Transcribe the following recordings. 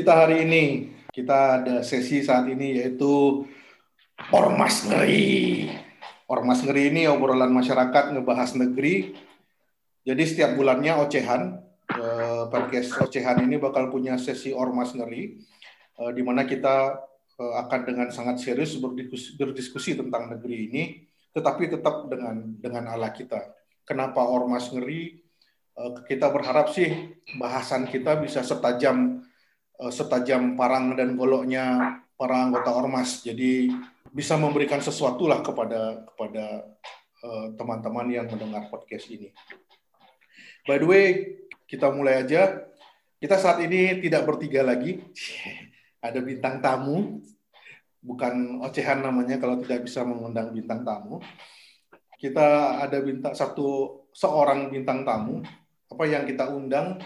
kita hari ini. Kita ada sesi saat ini yaitu Ormas Ngeri. Ormas Ngeri ini obrolan masyarakat ngebahas negeri. Jadi setiap bulannya ocehan, eh, podcast ocehan ini bakal punya sesi Ormas Ngeri, eh, di mana kita eh, akan dengan sangat serius berdiskusi, berdiskusi tentang negeri ini, tetapi tetap dengan dengan ala kita. Kenapa Ormas Ngeri? Eh, kita berharap sih bahasan kita bisa setajam setajam parang dan goloknya para anggota ormas. Jadi bisa memberikan sesuatu lah kepada kepada eh, teman-teman yang mendengar podcast ini. By the way, kita mulai aja. Kita saat ini tidak bertiga lagi. Ada bintang tamu. Bukan ocehan namanya kalau tidak bisa mengundang bintang tamu. Kita ada bintang satu seorang bintang tamu apa yang kita undang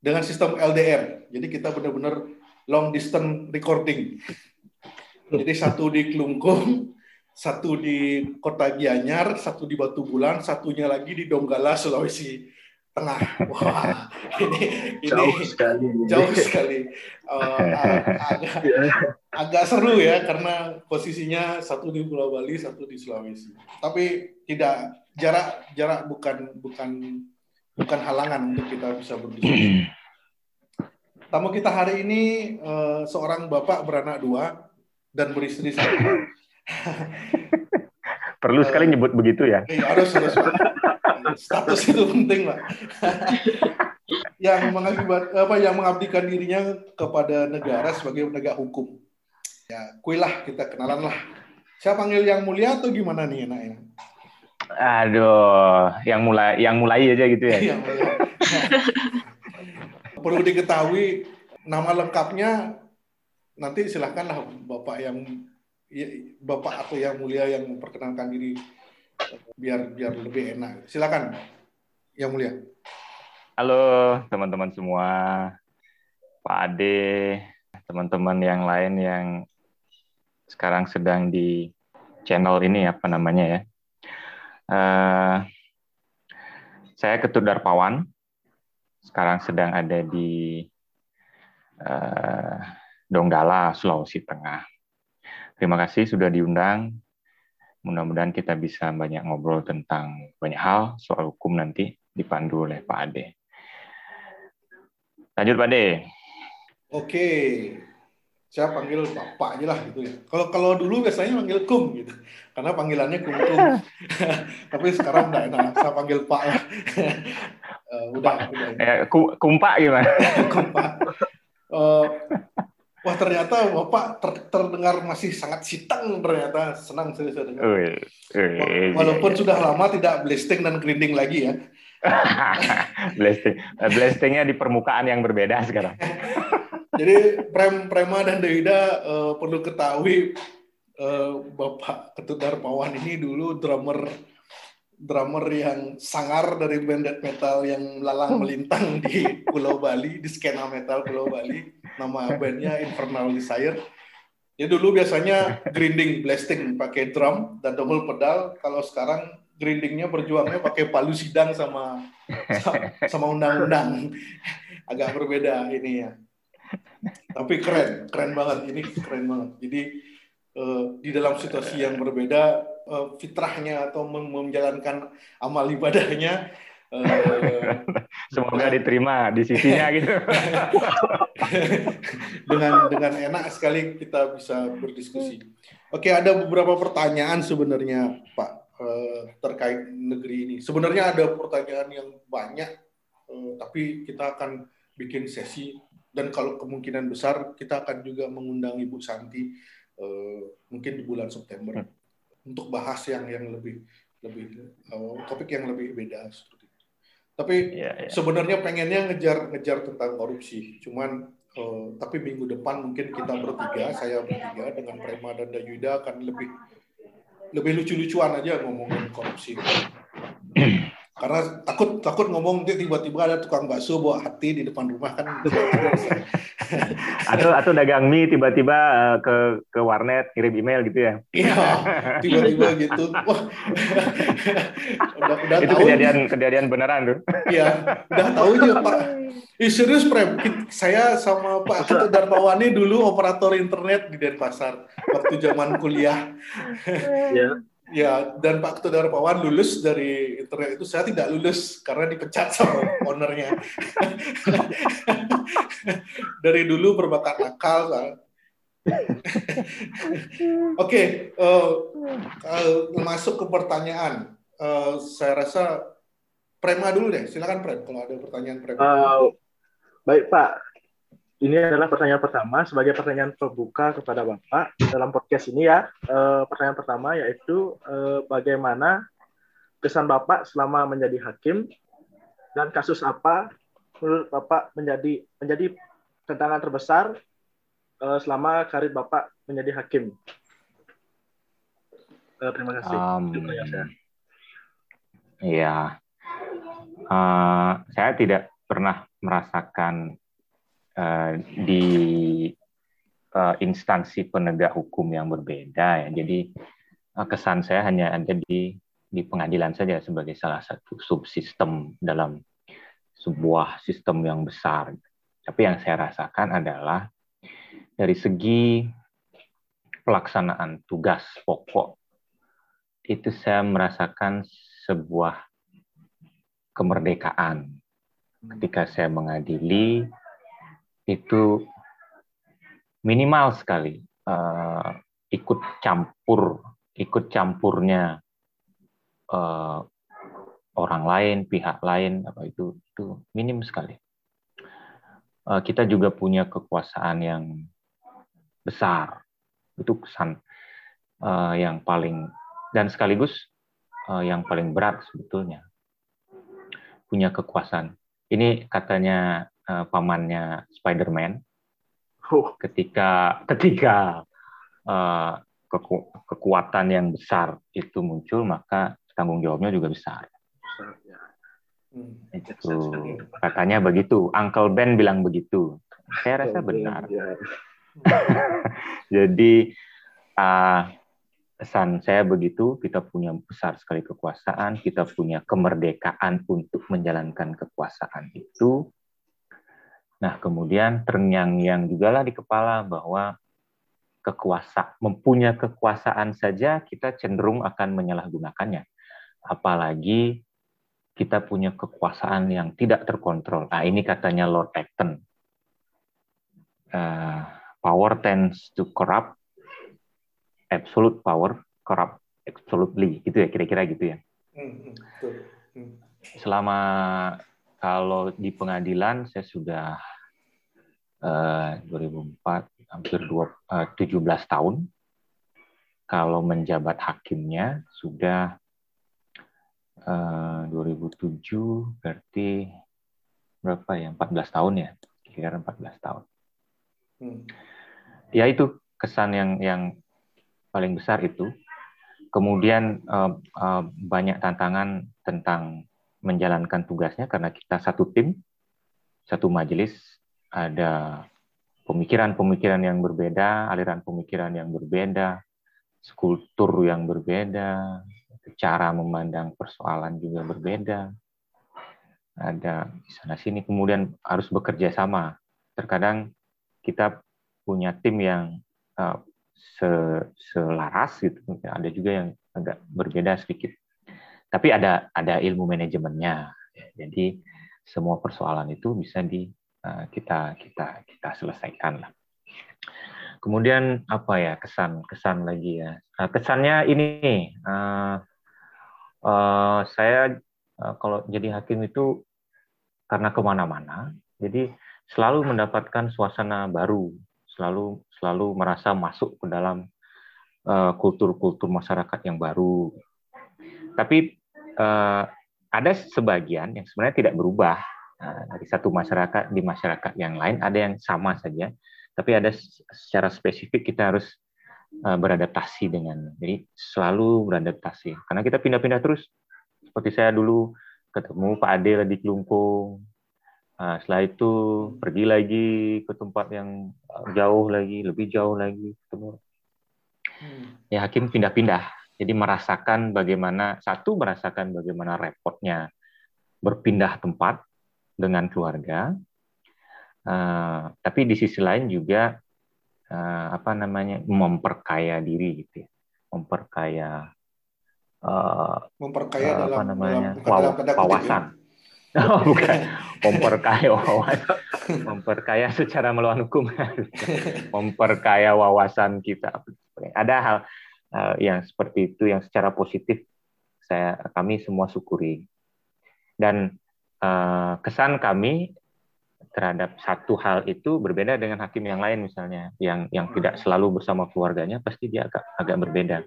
dengan sistem LDR. Jadi kita benar-benar long distance recording. Jadi satu di Klungkung, satu di Kota Gianyar, satu di Batu Bulan, satunya lagi di Donggala, Sulawesi Tengah. Wah, ini, ini jauh sekali. Jauh sekali. Uh, agak, agak seru ya karena posisinya satu di Pulau Bali, satu di Sulawesi. Tapi tidak jarak jarak bukan bukan bukan halangan untuk kita bisa berdiskusi. Tamu kita hari ini uh, seorang bapak beranak dua dan beristri satu. Perlu sekali nyebut begitu ya? Iya, harus harus. Status itu penting, Pak. yang mengakibat apa yang mengabdikan dirinya kepada negara sebagai penegak hukum. Ya, kuilah kita kenalan lah. Saya panggil yang mulia atau gimana nih enaknya? Aduh, yang mulai yang mulai aja gitu ya. Mulia. Perlu diketahui nama lengkapnya nanti silahkanlah bapak yang ya, bapak atau yang mulia yang memperkenalkan diri biar biar lebih enak. Silakan yang mulia. Halo teman-teman semua, Pak Ade, teman-teman yang lain yang sekarang sedang di channel ini apa namanya ya? Uh, saya Ketut Darpawan, sekarang sedang ada di uh, Donggala, Sulawesi Tengah. Terima kasih sudah diundang. Mudah-mudahan kita bisa banyak ngobrol tentang banyak hal soal hukum nanti dipandu oleh Pak Ade. Lanjut Pak Ade. Oke, saya panggil Bapak aja lah gitu ya. Kalau kalau dulu biasanya panggil Kum gitu, karena panggilannya Kum Kum. Tapi sekarang udah enak, saya panggil Pak lah. uh, udah, udah. Eh, kumpak gimana? kumpak. Uh, Wah ternyata Bapak ter terdengar masih sangat sitang ternyata senang saya, saya dengar. Ui, ui, Walaupun iya, sudah lama tidak blasting dan grinding lagi ya. blasting, blastingnya di permukaan yang berbeda sekarang. Jadi Prem Prema dan Deida uh, perlu ketahui uh, Bapak Ketut Darmawan ini dulu drummer drummer yang sangar dari band death metal yang lalang melintang di Pulau Bali, di skena metal Pulau Bali. Nama bandnya Infernal Desire. Ya dulu biasanya grinding, blasting pakai drum dan double pedal. Kalau sekarang grindingnya berjuangnya pakai palu sidang sama sama undang-undang. Agak berbeda ini ya. Tapi keren, keren banget. Ini keren banget. Jadi uh, di dalam situasi yang berbeda uh, fitrahnya atau menjalankan amal ibadahnya uh, semoga diterima di sisinya gitu dengan dengan enak sekali kita bisa berdiskusi oke ada beberapa pertanyaan sebenarnya pak uh, terkait negeri ini sebenarnya ada pertanyaan yang banyak uh, tapi kita akan bikin sesi dan kalau kemungkinan besar kita akan juga mengundang Ibu Santi uh, mungkin di bulan September hmm untuk bahas yang yang lebih lebih uh, topik yang lebih beda seperti itu. Tapi yeah, yeah. sebenarnya pengennya ngejar ngejar tentang korupsi, cuman uh, tapi minggu depan mungkin kita bertiga, saya bertiga dengan Prema dan Dayuda akan lebih lebih lucu-lucuan aja ngomongin korupsi. Karena takut takut ngomong tiba-tiba ada tukang bakso bawa hati di depan rumah kan. atau atau dagang mie tiba-tiba uh, ke ke warnet kirim email gitu ya? Iya tiba-tiba gitu. Wah. Udah, udah itu tahu. kejadian nih. kejadian beneran tuh. Iya udah tahu aja pak. Ih, serius Prem. Saya sama Pak Ketua Darmawani dulu operator internet di Denpasar waktu zaman kuliah. Ya Ya, dan Pak Ketua Darmawan lulus dari internet itu. Saya tidak lulus karena dipecat sama ownernya. dari dulu berbakat nakal. Oke, okay, uh, uh, masuk ke pertanyaan. Uh, saya rasa Prema dulu deh. Silakan Prem kalau ada pertanyaan Prema. Uh, baik Pak, ini adalah pertanyaan pertama sebagai pertanyaan terbuka kepada Bapak dalam podcast ini ya. E, pertanyaan pertama yaitu e, bagaimana kesan Bapak selama menjadi hakim dan kasus apa menurut Bapak menjadi menjadi tantangan terbesar e, selama karir Bapak menjadi hakim. E, terima kasih. Um, Iya. Uh, saya tidak pernah merasakan uh, di uh, instansi penegak hukum yang berbeda ya. Jadi uh, kesan saya hanya ada di di pengadilan saja sebagai salah satu subsistem dalam sebuah sistem yang besar. Tapi yang saya rasakan adalah dari segi pelaksanaan tugas pokok itu saya merasakan sebuah kemerdekaan ketika saya mengadili itu minimal sekali uh, ikut campur ikut campurnya uh, orang lain pihak lain apa itu itu minim sekali. Uh, kita juga punya kekuasaan yang besar. Itu kesan uh, yang paling dan sekaligus uh, yang paling berat sebetulnya. Punya kekuasaan. Ini katanya uh, pamannya Spider-Man. Oh. Ketika ketika uh, keku kekuatan yang besar itu muncul, maka tanggung jawabnya juga besar. Ya. Hmm. Itu katanya begitu. Uncle Ben bilang begitu. Saya rasa benar. Ya. Jadi uh, pesan saya begitu, kita punya besar sekali kekuasaan, kita punya kemerdekaan untuk menjalankan kekuasaan itu, Nah, kemudian terngiang-ngiang juga lah di kepala bahwa kekuasa mempunyai kekuasaan saja kita cenderung akan menyalahgunakannya. Apalagi kita punya kekuasaan yang tidak terkontrol. Nah, ini katanya Lord Acton. Uh, power tends to corrupt, absolute power corrupt absolutely, gitu ya kira-kira gitu ya. Hmm, hmm, hmm. Selama kalau di pengadilan saya sudah uh, eh, 2004 hampir dua, uh, 17 tahun. Kalau menjabat hakimnya sudah uh, 2007 berarti berapa ya? 14 tahun ya. Kira-kira 14 tahun. Hmm. Ya itu kesan yang yang paling besar itu. Kemudian uh, uh, banyak tantangan tentang menjalankan tugasnya karena kita satu tim, satu majelis, ada pemikiran-pemikiran yang berbeda, aliran pemikiran yang berbeda, skulptur yang berbeda, cara memandang persoalan juga berbeda. Ada di sana sini kemudian harus bekerja sama. Terkadang kita punya tim yang uh, selaras gitu, ada juga yang agak berbeda sedikit tapi ada ada ilmu manajemennya. Jadi semua persoalan itu bisa di uh, kita kita kita selesaikan lah. Kemudian apa ya kesan kesan lagi ya uh, kesannya ini uh, uh, saya uh, kalau jadi hakim itu karena ke mana-mana jadi selalu mendapatkan suasana baru selalu selalu merasa masuk ke dalam kultur-kultur uh, masyarakat yang baru tapi uh, ada sebagian yang sebenarnya tidak berubah uh, dari satu masyarakat di masyarakat yang lain ada yang sama saja, tapi ada secara spesifik kita harus uh, beradaptasi dengan jadi selalu beradaptasi karena kita pindah-pindah terus seperti saya dulu ketemu Pak Ade di Kelungkung Nah, setelah itu pergi lagi ke tempat yang jauh lagi, lebih jauh lagi, ketemu. Hmm. Ya hakim pindah-pindah. Jadi merasakan bagaimana satu merasakan bagaimana repotnya berpindah tempat dengan keluarga, uh, tapi di sisi lain juga uh, apa namanya memperkaya diri gitu ya, memperkaya uh, memperkaya uh, apa dalam, namanya dalam, dalam wawasan. Ya? Oh, bukan memperkaya wawasan, memperkaya secara melawan hukum, memperkaya wawasan kita. Ada hal uh, yang seperti itu yang secara positif saya kami semua syukuri dan uh, kesan kami terhadap satu hal itu berbeda dengan hakim yang lain misalnya yang yang tidak selalu bersama keluarganya pasti dia agak agak berbeda.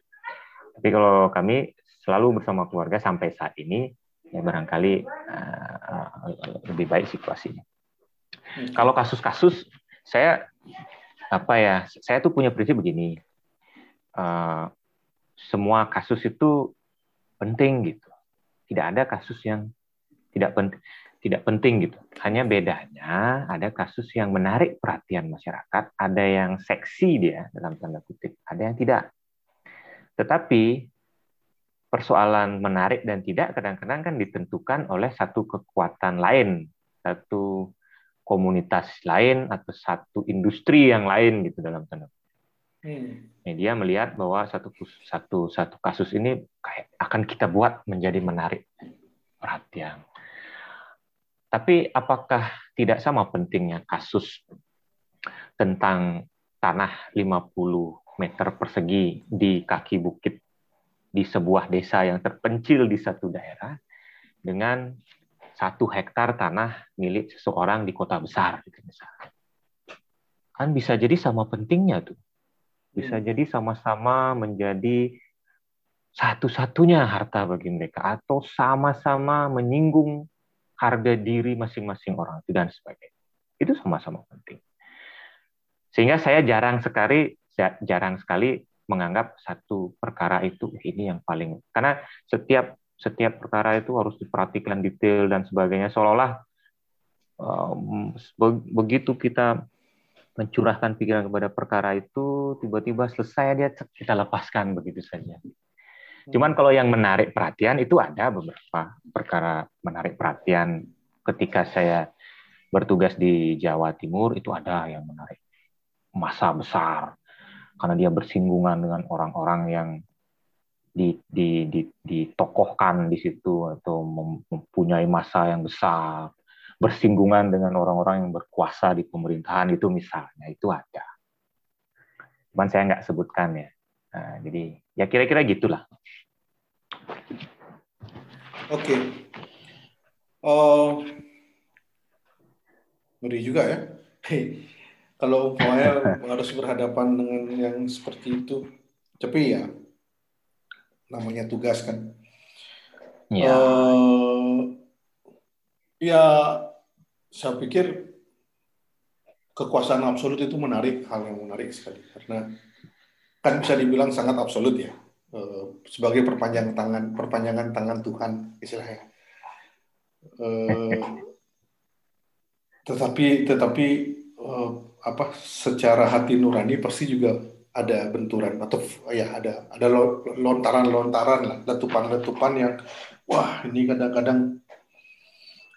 Tapi kalau kami selalu bersama keluarga sampai saat ini ya barangkali uh, lebih baik situasinya. Hmm. Kalau kasus-kasus saya apa ya saya tuh punya prinsip begini uh, semua kasus itu penting gitu. Tidak ada kasus yang tidak penting tidak penting gitu. Hanya bedanya ada kasus yang menarik perhatian masyarakat ada yang seksi dia dalam tanda kutip ada yang tidak. Tetapi persoalan menarik dan tidak kadang-kadang kan ditentukan oleh satu kekuatan lain, satu komunitas lain atau satu industri yang lain gitu dalam tanda hmm. media melihat bahwa satu satu satu kasus ini kayak akan kita buat menjadi menarik perhatian. Tapi apakah tidak sama pentingnya kasus tentang tanah 50 meter persegi di kaki bukit di sebuah desa yang terpencil di satu daerah dengan satu hektar tanah milik seseorang di kota besar. Kan bisa jadi sama pentingnya tuh. Bisa hmm. jadi sama-sama menjadi satu-satunya harta bagi mereka atau sama-sama menyinggung harga diri masing-masing orang dan sebagainya. Itu sama-sama penting. Sehingga saya jarang sekali jarang sekali menganggap satu perkara itu ini yang paling karena setiap setiap perkara itu harus diperhatikan detail dan sebagainya seolah-olah um, begitu kita mencurahkan pikiran kepada perkara itu tiba-tiba selesai dia kita lepaskan begitu saja. Cuman kalau yang menarik perhatian itu ada beberapa perkara menarik perhatian. Ketika saya bertugas di Jawa Timur itu ada yang menarik. Masa besar. Karena dia bersinggungan dengan orang-orang yang di, di, di, ditokohkan di situ atau mempunyai masa yang besar, bersinggungan dengan orang-orang yang berkuasa di pemerintahan itu misalnya itu ada. Cuman saya nggak sebutkan ya. Nah, jadi ya kira-kira gitulah. Oke. Okay. Oh, ngeri juga ya kalau umpamanya harus berhadapan dengan yang seperti itu tapi ya namanya tugas kan ya uh, ya saya pikir kekuasaan absolut itu menarik hal yang menarik sekali. Karena kan bisa dibilang sangat absolut ya. Uh, sebagai perpanjangan tangan perpanjangan tangan Tuhan istilahnya. Uh, tetapi tetapi uh, apa secara hati nurani pasti juga ada benturan atau ya ada ada lontaran-lontaran lah letupan-letupan yang wah ini kadang-kadang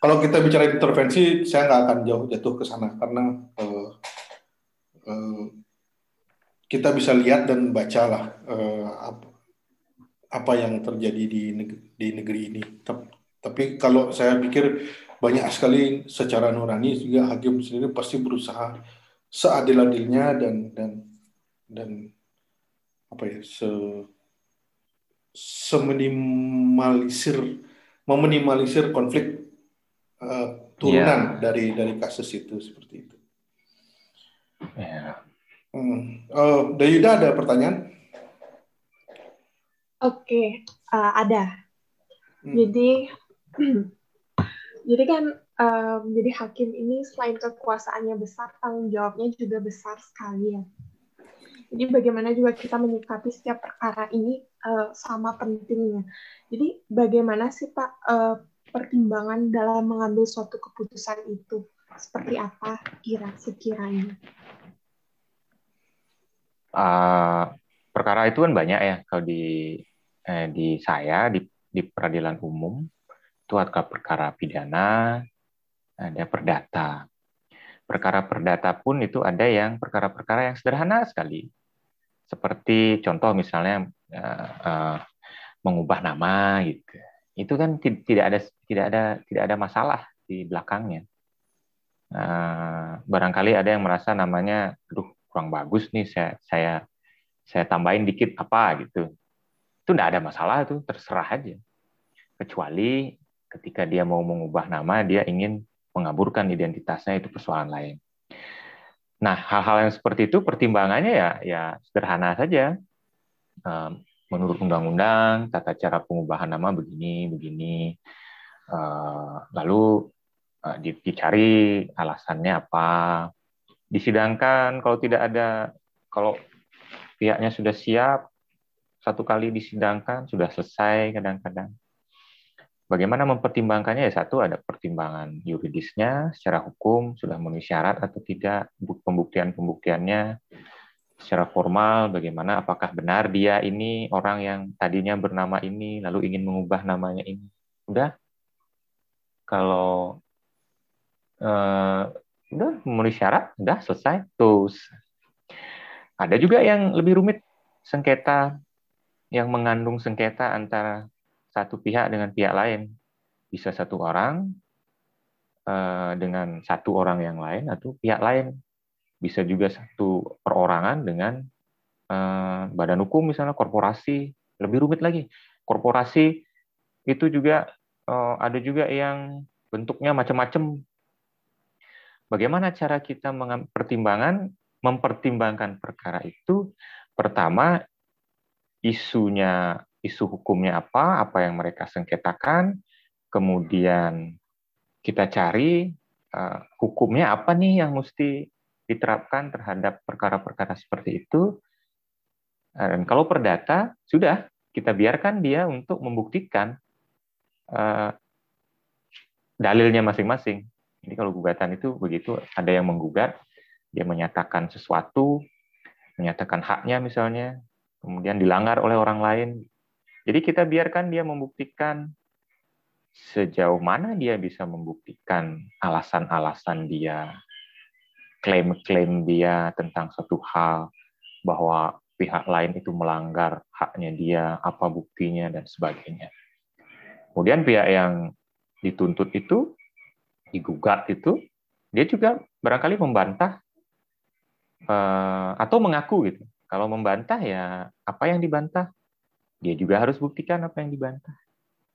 kalau kita bicara intervensi saya nggak akan jauh jatuh ke sana karena uh, uh, kita bisa lihat dan baca lah uh, apa, apa yang terjadi di negeri, di negeri ini. Tapi kalau saya pikir banyak sekali secara nurani juga hakim sendiri pasti berusaha seadil-adilnya dan dan dan apa ya se seminimalisir meminimalisir konflik uh, turunan yeah. dari dari kasus itu seperti itu. Yeah. Hmm. Uh, Dayuda ada pertanyaan? Oke, okay. uh, eh, ada. Hmm. Jadi jadi kan um, jadi hakim ini selain kekuasaannya besar, tanggung jawabnya juga besar sekali ya. Jadi bagaimana juga kita menyikapi setiap perkara ini uh, sama pentingnya. Jadi bagaimana sih Pak uh, pertimbangan dalam mengambil suatu keputusan itu? Seperti apa kira sekiranya? Uh, perkara itu kan banyak ya kalau di eh, di saya di di peradilan umum itu ada perkara pidana, ada perdata. Perkara perdata pun itu ada yang perkara-perkara yang sederhana sekali. Seperti contoh misalnya uh, uh, mengubah nama gitu. Itu kan tidak ada tidak ada tidak ada masalah di belakangnya. Uh, barangkali ada yang merasa namanya, aduh kurang bagus nih saya saya saya tambahin dikit apa gitu. Itu tidak ada masalah itu terserah aja. Kecuali ketika dia mau mengubah nama dia ingin mengaburkan identitasnya itu persoalan lain. Nah, hal-hal yang seperti itu pertimbangannya ya ya sederhana saja. Menurut undang-undang, tata cara pengubahan nama begini, begini. Lalu dicari alasannya apa. Disidangkan kalau tidak ada, kalau pihaknya sudah siap, satu kali disidangkan, sudah selesai kadang-kadang. Bagaimana mempertimbangkannya? Ya satu ada pertimbangan yuridisnya secara hukum sudah memenuhi syarat atau tidak, pembuktian-pembuktiannya secara formal bagaimana apakah benar dia ini orang yang tadinya bernama ini lalu ingin mengubah namanya ini. Udah. Kalau uh, udah memenuhi syarat, udah selesai, terus. Ada juga yang lebih rumit sengketa yang mengandung sengketa antara satu pihak dengan pihak lain. Bisa satu orang uh, dengan satu orang yang lain atau pihak lain. Bisa juga satu perorangan dengan uh, badan hukum misalnya korporasi. Lebih rumit lagi. Korporasi itu juga uh, ada juga yang bentuknya macam-macam. Bagaimana cara kita mempertimbangkan mempertimbangkan perkara itu? Pertama, isunya isu hukumnya apa, apa yang mereka sengketakan, kemudian kita cari uh, hukumnya apa nih yang mesti diterapkan terhadap perkara-perkara seperti itu. Dan kalau perdata, sudah kita biarkan dia untuk membuktikan uh, dalilnya masing-masing. Jadi kalau gugatan itu begitu, ada yang menggugat, dia menyatakan sesuatu, menyatakan haknya misalnya, kemudian dilanggar oleh orang lain, jadi kita biarkan dia membuktikan sejauh mana dia bisa membuktikan alasan-alasan dia, klaim-klaim dia tentang satu hal, bahwa pihak lain itu melanggar haknya dia, apa buktinya, dan sebagainya. Kemudian pihak yang dituntut itu, digugat itu, dia juga barangkali membantah eh, atau mengaku gitu. Kalau membantah ya apa yang dibantah? dia juga harus buktikan apa yang dibantah.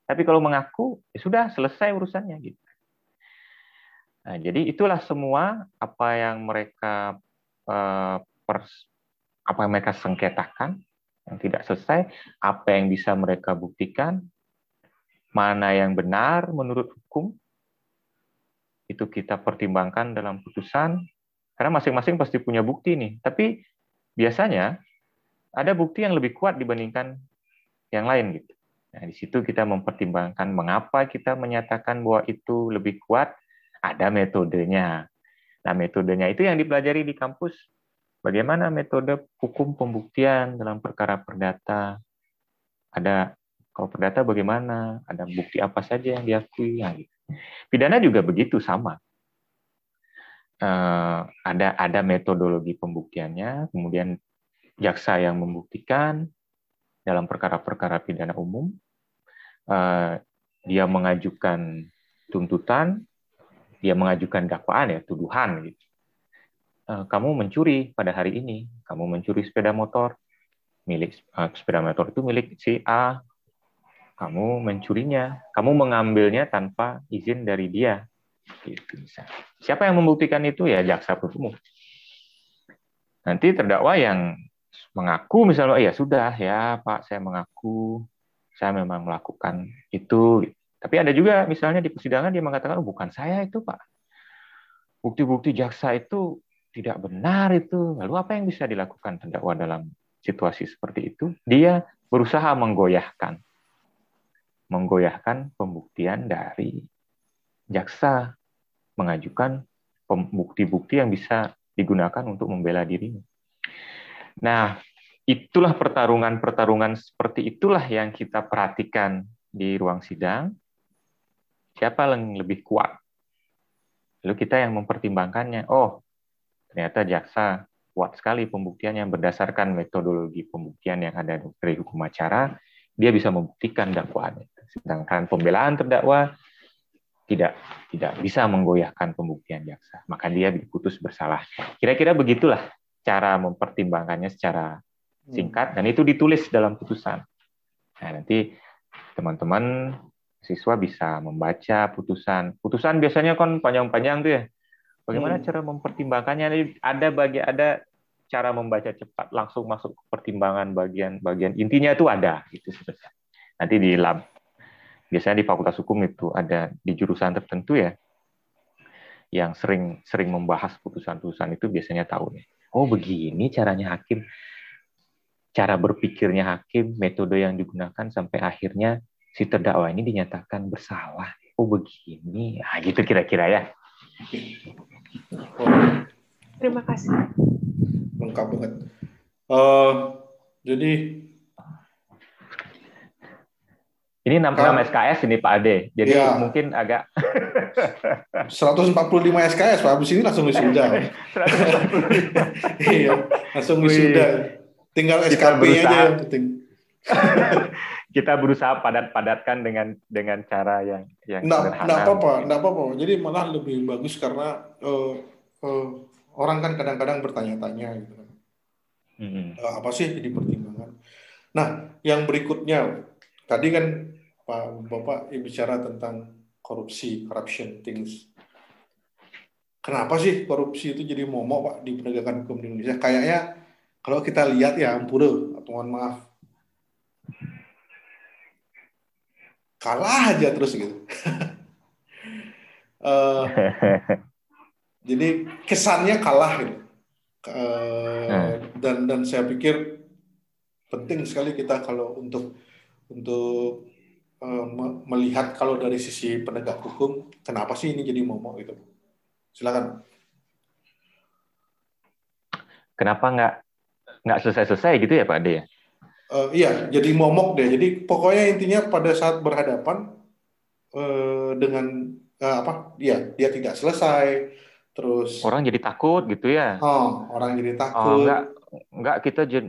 Tapi kalau mengaku, ya sudah selesai urusannya gitu. Nah, jadi itulah semua apa yang mereka eh, pers, apa yang mereka sengketakan yang tidak selesai, apa yang bisa mereka buktikan, mana yang benar menurut hukum, itu kita pertimbangkan dalam putusan, karena masing-masing pasti punya bukti nih. Tapi biasanya ada bukti yang lebih kuat dibandingkan yang lain gitu. Nah, di situ kita mempertimbangkan mengapa kita menyatakan bahwa itu lebih kuat, ada metodenya. Nah, metodenya itu yang dipelajari di kampus. Bagaimana metode hukum pembuktian dalam perkara perdata? Ada kalau perdata bagaimana? Ada bukti apa saja yang diakui? Nah, gitu. Pidana juga begitu sama. Uh, ada ada metodologi pembuktiannya, kemudian jaksa yang membuktikan, dalam perkara-perkara pidana umum, uh, dia mengajukan tuntutan, dia mengajukan dakwaan ya tuduhan gitu. Uh, kamu mencuri pada hari ini, kamu mencuri sepeda motor milik uh, sepeda motor itu milik si A, kamu mencurinya, kamu mengambilnya tanpa izin dari dia. Gitu. Siapa yang membuktikan itu ya jaksa penuntut. Nanti terdakwa yang mengaku misalnya oh, ya sudah ya Pak saya mengaku saya memang melakukan itu tapi ada juga misalnya di persidangan dia mengatakan oh, bukan saya itu Pak bukti-bukti jaksa itu tidak benar itu lalu apa yang bisa dilakukan terdakwa dalam situasi seperti itu dia berusaha menggoyahkan menggoyahkan pembuktian dari jaksa mengajukan bukti-bukti yang bisa digunakan untuk membela dirinya. Nah, itulah pertarungan-pertarungan seperti itulah yang kita perhatikan di ruang sidang. Siapa yang lebih kuat? Lalu kita yang mempertimbangkannya. Oh, ternyata jaksa kuat sekali pembuktiannya berdasarkan metodologi pembuktian yang ada dari hukum acara, dia bisa membuktikan dakwaannya. Sedangkan pembelaan terdakwa tidak tidak bisa menggoyahkan pembuktian jaksa, maka dia diputus bersalah. Kira-kira begitulah cara mempertimbangkannya secara Hmm. singkat dan itu ditulis dalam putusan. Nah, nanti teman-teman siswa bisa membaca putusan. Putusan biasanya kan panjang-panjang tuh ya. Bagaimana hmm. cara mempertimbangkannya? Ada bagi ada cara membaca cepat langsung masuk ke pertimbangan bagian-bagian intinya itu ada gitu sebenarnya. Nanti di lab biasanya di Fakultas Hukum itu ada di jurusan tertentu ya yang sering sering membahas putusan-putusan itu biasanya tahu nih. Oh begini caranya hakim cara berpikirnya hakim, metode yang digunakan sampai akhirnya si terdakwa ini dinyatakan bersalah. Oh begini, nah, gitu kira-kira ya. Terima kasih. Lengkap banget. Uh, jadi ini nama, nama SKS ini Pak Ade, jadi ya. mungkin agak 145 SKS Pak, habis ini langsung wisuda. iya, langsung wisuda. Tinggal SKP aja yang penting. kita berusaha padat-padatkan dengan dengan cara yang yang nggak, sederhana. Nggak apa-apa, nggak apa-apa. Jadi malah lebih bagus karena uh, uh, orang kan kadang-kadang bertanya-tanya gitu kan. Hmm. Uh, apa sih jadi pertimbangan? Nah, yang berikutnya tadi kan Pak Bapak bicara tentang korupsi, corruption things. Kenapa sih korupsi itu jadi momok Pak di penegakan hukum di Indonesia? Kayaknya kalau kita lihat ya ampura, mohon maaf. Kalah aja terus gitu. uh, jadi kesannya kalah gitu. Uh, dan dan saya pikir penting sekali kita kalau untuk untuk uh, melihat kalau dari sisi penegak hukum kenapa sih ini jadi momok gitu silakan kenapa nggak nggak selesai-selesai gitu ya Pak Ade ya? Uh, iya, jadi momok deh. Jadi pokoknya intinya pada saat berhadapan uh, dengan uh, apa? Dia dia tidak selesai. Terus orang jadi takut gitu ya? Oh, orang jadi oh, takut. Oh, enggak, enggak kita jadi,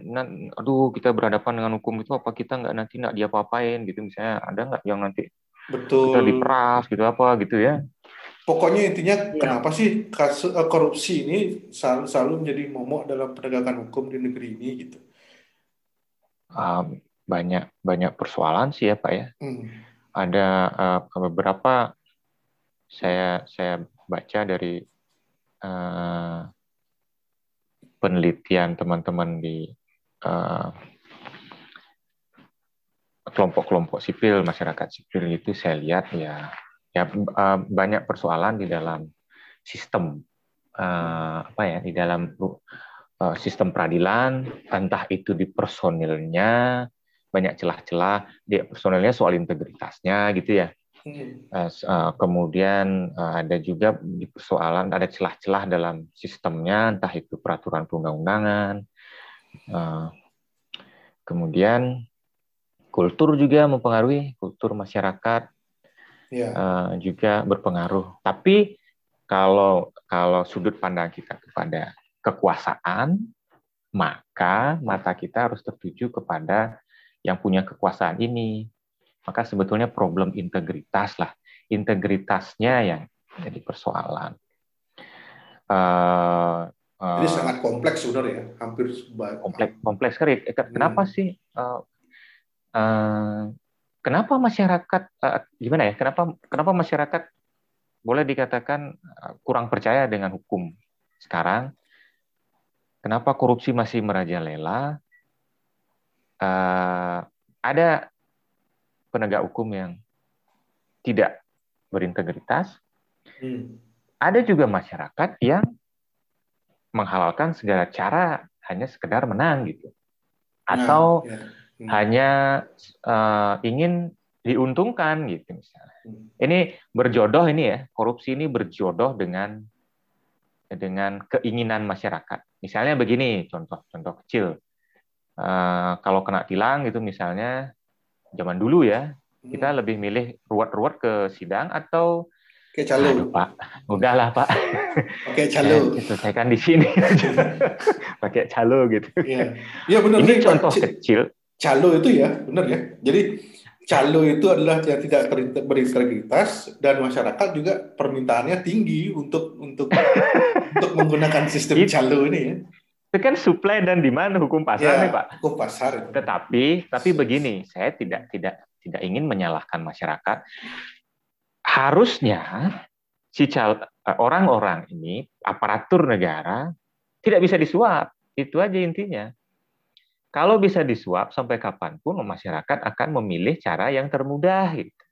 aduh kita berhadapan dengan hukum itu apa kita nggak nanti nggak dia apa-apain gitu misalnya ada nggak yang nanti Betul. kita diperas gitu apa gitu ya? pokoknya intinya ya. kenapa sih kasus korupsi ini selalu, selalu menjadi momok dalam penegakan hukum di negeri ini gitu? Banyak banyak persoalan sih ya pak ya. Hmm. Ada uh, beberapa saya saya baca dari uh, penelitian teman-teman di uh, kelompok-kelompok sipil masyarakat sipil itu saya lihat ya ya uh, banyak persoalan di dalam sistem uh, apa ya di dalam sistem peradilan entah itu di personilnya banyak celah-celah di personilnya soal integritasnya gitu ya uh, uh, kemudian uh, ada juga di persoalan ada celah-celah dalam sistemnya entah itu peraturan perundang-undangan uh, kemudian kultur juga mempengaruhi kultur masyarakat yeah. Iya. uh, juga berpengaruh. Tapi kalau kalau sudut pandang kita kepada kekuasaan, maka mata kita harus tertuju kepada yang punya kekuasaan ini. Maka sebetulnya problem integritas lah, integritasnya yang jadi persoalan. Uh, uh, Ini sangat kompleks sebenarnya, hampir kompleks. Kompleks sekali. Kenapa hmm. sih uh, uh, kenapa masyarakat uh, gimana ya? Kenapa kenapa masyarakat boleh dikatakan kurang percaya dengan hukum sekarang? Kenapa korupsi masih merajalela? Uh, ada penegak hukum yang tidak berintegritas. Hmm. Ada juga masyarakat yang menghalalkan segala cara hanya sekedar menang gitu, atau nah, ya hmm. hanya uh, ingin diuntungkan gitu misalnya. Hmm. Ini berjodoh ini ya, korupsi ini berjodoh dengan dengan keinginan masyarakat. Misalnya begini, contoh-contoh kecil. Uh, kalau kena tilang itu misalnya zaman dulu ya, kita Hmm. lebih milih ruwet-ruwet ke sidang atau Pakai calo. Aduh, Pak, udahlah Pak. Pakai calo. Ya, selesaikan di sini. Pakai calo gitu. Iya. Iya benar Ini nih, contoh kecil. calo itu ya, benar ya. Jadi calo itu adalah yang tidak berintegritas dan masyarakat juga permintaannya tinggi untuk untuk untuk menggunakan sistem calo ini ya. Itu kan supply dan demand hukum pasar Ya, nih Pak. Hukum pasar. Tetapi tapi begini, saya tidak tidak tidak ingin menyalahkan masyarakat. Harusnya si cal- eh, orang-orang ini aparatur negara tidak bisa disuap. Itu aja intinya. Kalau bisa disuap sampai kapan pun masyarakat akan memilih cara yang termudah. Gitu.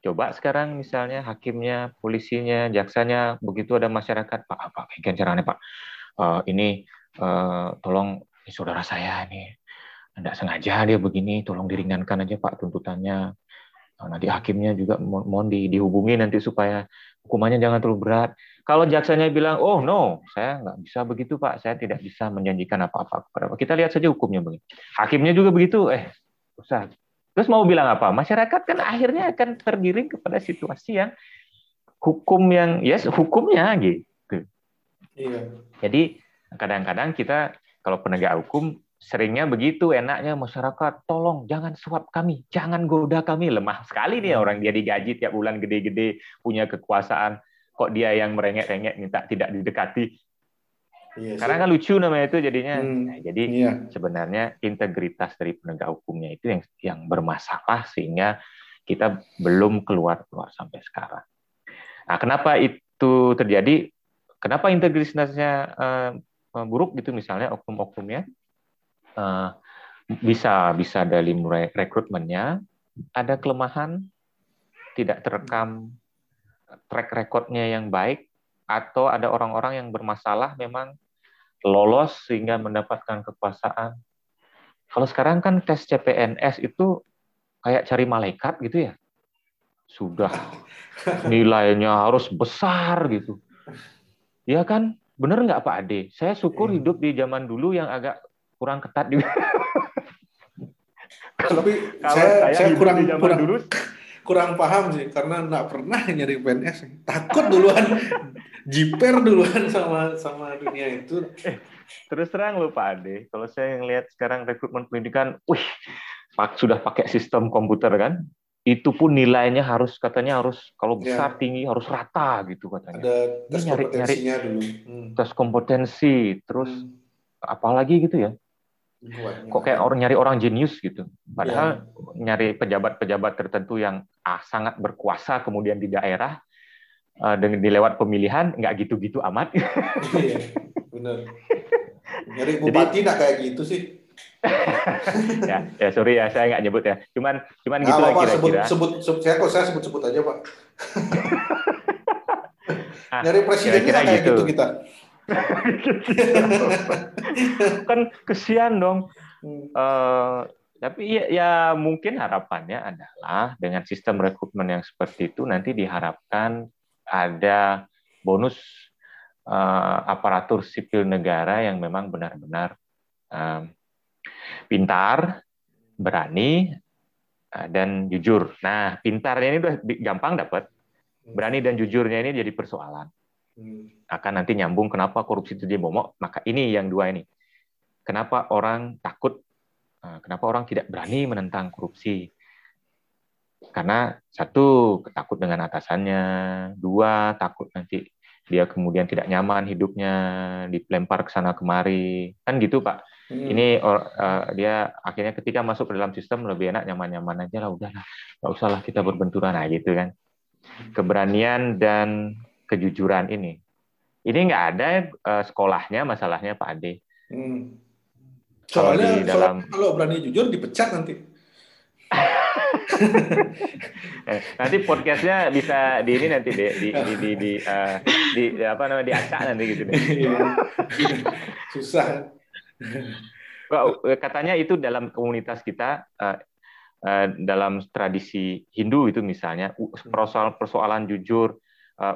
Coba sekarang misalnya hakimnya, polisinya, jaksanya, begitu ada masyarakat, Pak, apa kayak caranya Pak? Eh, ini eh, tolong ini saudara saya ini tidak sengaja dia begini, tolong diringankan aja Pak tuntutannya. Nanti hakimnya juga mo- mohon di, dihubungi nanti supaya hukumannya jangan terlalu berat. Kalau jaksanya bilang, oh no, saya nggak bisa begitu Pak, saya tidak bisa menjanjikan apa-apa kepada Pak. Kita lihat saja hukumnya begini. Hakimnya juga begitu, eh usah. Terus mau bilang apa? Masyarakat kan akhirnya akan tergiring kepada situasi yang hukum yang, yes, hukumnya gitu. Iya. Jadi kadang-kadang kita kalau penegak hukum seringnya begitu enaknya masyarakat tolong jangan suap kami jangan goda kami lemah sekali nih orang dia digaji tiap bulan gede-gede punya kekuasaan kok dia yang merengek-rengek minta tidak didekati Iya. karena kan lucu namanya itu jadinya Hmm. Nah, jadi Iya. sebenarnya integritas dari penegak hukumnya itu yang yang bermasalah sehingga kita belum keluar keluar sampai sekarang. Nah, kenapa itu terjadi? Kenapa integritasnya eh, buruk gitu misalnya oknum-oknumnya eh, bisa bisa dari mulai rekrutmennya ada kelemahan tidak terekam track recordnya yang baik atau ada orang-orang yang bermasalah memang lolos sehingga mendapatkan kekuasaan. Kalau sekarang kan tes CPNS itu kayak cari malaikat gitu ya. Sudah nilainya harus besar gitu. Ya kan? Bener nggak Pak Ade? Saya syukur Iya. hidup di zaman dulu yang agak kurang ketat juga. Kalau Tapi kalau saya, saya, saya kurang di zaman kurang dulu kurang paham sih karena nggak pernah nyari PNS. Takut duluan jiper duluan sama sama dunia itu. terus terang loh Pak Ade, kalau saya ngelihat sekarang rekrutmen pendidikan, wih, pak sudah pakai sistem komputer kan, itu pun nilainya harus katanya harus kalau Ya. besar tinggi harus rata gitu katanya. Ada tes nyari- kompetensinya dulu. Hmm. Tes kompetensi, terus Hmm. apalagi gitu ya. Kok kayak orang nyari orang jenius gitu. Padahal Ya. nyari pejabat-pejabat tertentu yang ah, sangat berkuasa kemudian di daerah eh, dengan dilewat pemilihan nggak gitu-gitu amat. Iya, benar. Nyari bupati nggak kayak gitu sih. ya, ya sorry ya saya nggak nyebut ya. Cuman cuman Nggak gitu lah apa-apa, sebut, kira-kira. sebut, sebut, saya kok saya sebut sebut aja pak. Ah, Nyari presidennya kira-kira kayak gitu. gitu kita. kan kesian dong. Eh, tapi ya, ya mungkin harapannya adalah dengan sistem rekrutmen yang seperti itu nanti diharapkan ada bonus eh, aparatur sipil negara yang memang benar-benar eh, pintar, berani, eh, dan jujur. Nah, pintarnya ini udah gampang dapat, berani dan jujurnya ini jadi persoalan. Akan nanti nyambung kenapa korupsi itu jadi momok. Maka ini yang dua ini. Kenapa orang takut? eh, Kenapa orang tidak berani menentang korupsi? Karena satu takut dengan atasannya, dua takut nanti dia kemudian tidak nyaman hidupnya, dilempar ke sana kemari, kan gitu Pak. Hmm. Ini or- eh, dia akhirnya ketika masuk ke dalam sistem lebih enak nyaman-nyaman aja lah, udahlah, nggak usahlah kita berbenturan nah gitu kan. Keberanian dan kejujuran ini. Ini nggak ada eh, sekolahnya masalahnya Pak Ade. Hmm. Kalau Soalnya di dalam- soalnya kalau berani jujur dipecat nanti. Eh, nanti podcastnya bisa di ini nanti di di di di, di, eh, di- apa namanya diacak nanti gitu deh. Iya. Susah. Katanya itu dalam komunitas kita uh, dalam tradisi Hindu itu misalnya persoalan-persoalan jujur uh,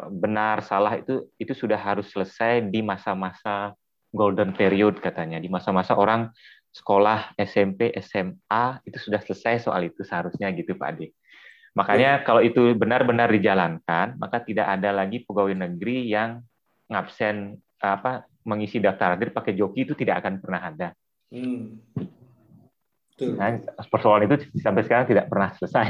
benar salah itu itu sudah harus selesai di masa-masa golden period katanya di masa-masa orang sekolah SMP SMA itu sudah selesai soal itu seharusnya gitu Pak Ade. Makanya kalau itu benar-benar dijalankan, maka tidak ada lagi pegawai negeri yang ngabsen apa mengisi daftar hadir pakai joki itu tidak akan pernah ada. Hmm. Nah, persoalan itu sampai sekarang tidak pernah selesai.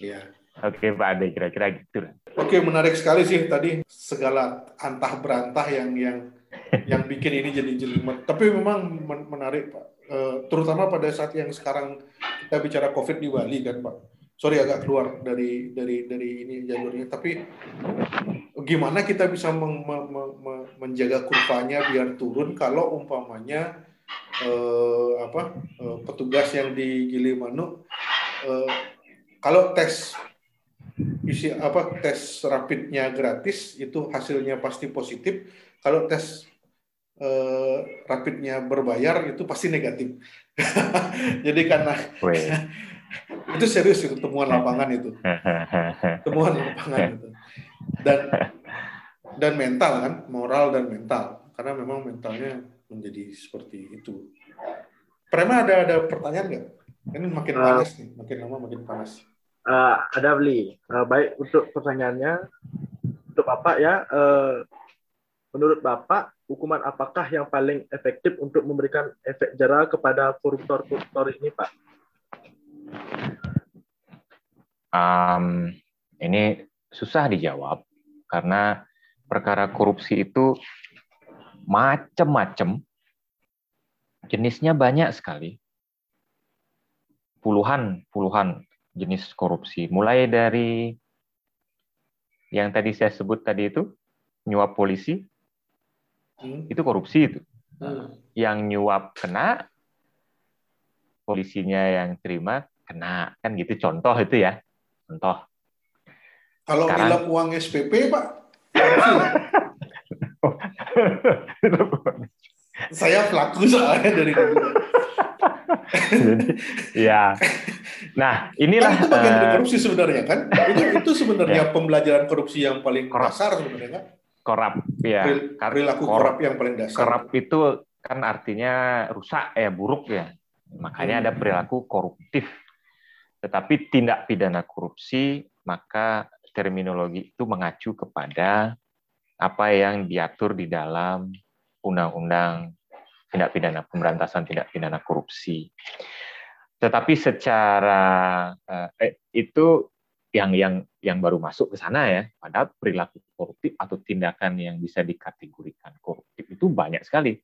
Iya. Oke Pak Ade, kira-kira gitu. Oke, menarik sekali sih tadi segala antah berantah yang yang yang bikin ini jadi jelimet. Tapi memang menarik Pak, eh, terutama pada saat yang sekarang kita bicara COVID di Bali kan Pak sorry agak keluar dari dari dari ini jalurnya tapi gimana kita bisa meng, me, me, menjaga kurvanya biar turun kalau umpamanya eh, apa eh, petugas yang di Gilimanuk eh, kalau tes isi apa tes rapidnya gratis itu hasilnya pasti positif. Kalau tes eh, rapidnya berbayar itu pasti negatif. Jadi karena itu serius itu temuan lapangan itu. Temuan lapangan itu. Dan dan mental kan moral dan mental. Karena memang mentalnya menjadi seperti itu. Prema ada ada pertanyaan nggak? Ini makin uh, panas nih makin lama makin panas uh, ada beli uh, baik untuk pertanyaannya untuk bapak ya uh, menurut bapak hukuman apakah yang paling efektif untuk memberikan efek jerah kepada koruptor-koruptor ini pak? Um, ini susah dijawab karena perkara korupsi itu macam-macam, jenisnya banyak sekali, puluhan puluhan jenis korupsi, mulai dari yang tadi saya sebut tadi itu nyuap polisi, hmm. itu korupsi itu. Hmm. Yang nyuap kena, polisinya yang terima kena kan gitu contoh itu ya contoh kalau Sekarang, uang SPP pak saya pelaku soalnya dari dulu Jadi, ya. Nah, inilah kan itu bagian uh, korupsi sebenarnya kan? Itu itu sebenarnya ya. pembelajaran korupsi yang paling korap. dasar sebenarnya kan? Korap, ya. Perilaku korap yang paling dasar. Korap itu kan artinya rusak ya, buruk ya. Makanya ada perilaku koruptif. Tetapi tindak pidana korupsi, maka terminologi itu mengacu kepada apa yang diatur di dalam undang-undang tindak pidana pemberantasan tindak pidana korupsi. Tetapi secara eh, itu yang yang yang baru masuk ke sana ya, pada perilaku koruptif atau tindakan yang bisa dikategorikan koruptif itu banyak sekali.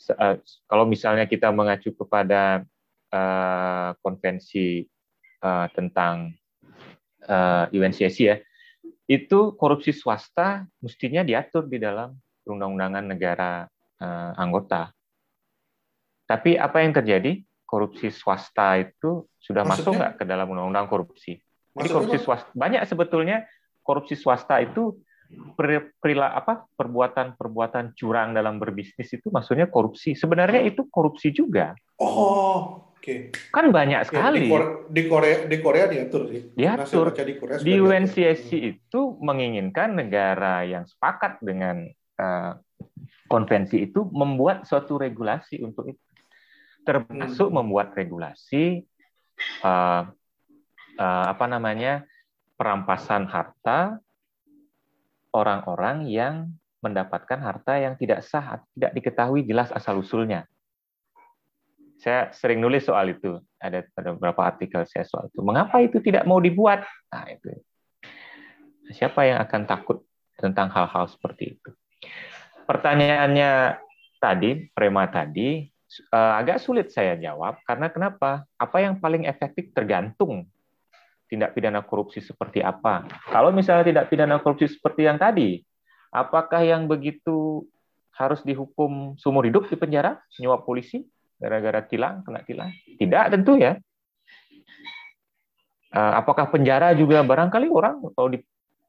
Eh, kalau misalnya kita mengacu kepada uh, konvensi uh, tentang uh, UNCC ya, itu korupsi swasta mestinya diatur di dalam perundang-undangan negara uh, anggota. Tapi apa yang terjadi? Korupsi swasta itu sudah Maksudnya? masuk nggak ke dalam undang-undang korupsi? Jadi korupsi swasta banyak sebetulnya korupsi swasta itu perila apa perbuatan-perbuatan curang dalam berbisnis itu maksudnya korupsi. Sebenarnya itu korupsi juga. Oh, oke. Okay. Kan banyak sekali. Di Korea di Korea diatur sih. Diatur. Di, Korea di UNCSC hmm. itu menginginkan negara yang sepakat dengan uh, konvensi itu membuat suatu regulasi untuk itu. Termasuk hmm. membuat regulasi uh, uh, apa namanya? perampasan harta orang-orang yang mendapatkan harta yang tidak sah, tidak diketahui jelas asal-usulnya. Saya sering nulis soal itu. Ada, beberapa artikel saya soal itu. Mengapa itu tidak mau dibuat? Nah, itu. Siapa yang akan takut tentang hal-hal seperti itu? Pertanyaannya tadi, Prema tadi, eh, agak sulit saya jawab karena kenapa? Apa yang paling efektif tergantung tindak pidana korupsi seperti apa. Kalau misalnya tindak pidana korupsi seperti yang tadi, apakah yang begitu harus dihukum seumur hidup di penjara, nyuap polisi gara-gara tilang, kena tilang? Tidak tentu ya. Eh, apakah penjara juga barangkali orang kalau di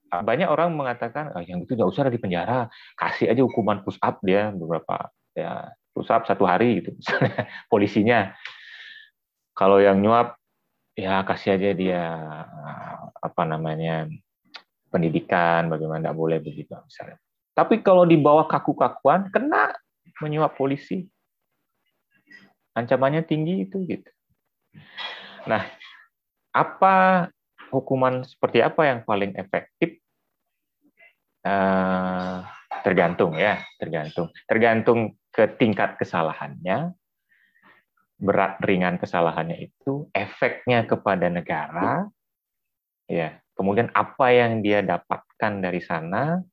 banyak orang mengatakan oh, yang itu nggak usah di penjara, kasih aja hukuman push up dia beberapa ya push up satu hari gitu polisinya. Kalau yang nyuap ya kasih aja dia apa namanya pendidikan bagaimana tidak boleh begitu misalnya. Tapi kalau di bawah kaku-kakuan kena menyuap polisi. Ancamannya tinggi itu gitu. Nah, apa hukuman seperti apa yang paling efektif? Uh, tergantung ya, tergantung. Tergantung ke tingkat kesalahannya, berat ringan kesalahannya itu, efeknya kepada negara, ya kemudian apa yang dia dapatkan dari sana,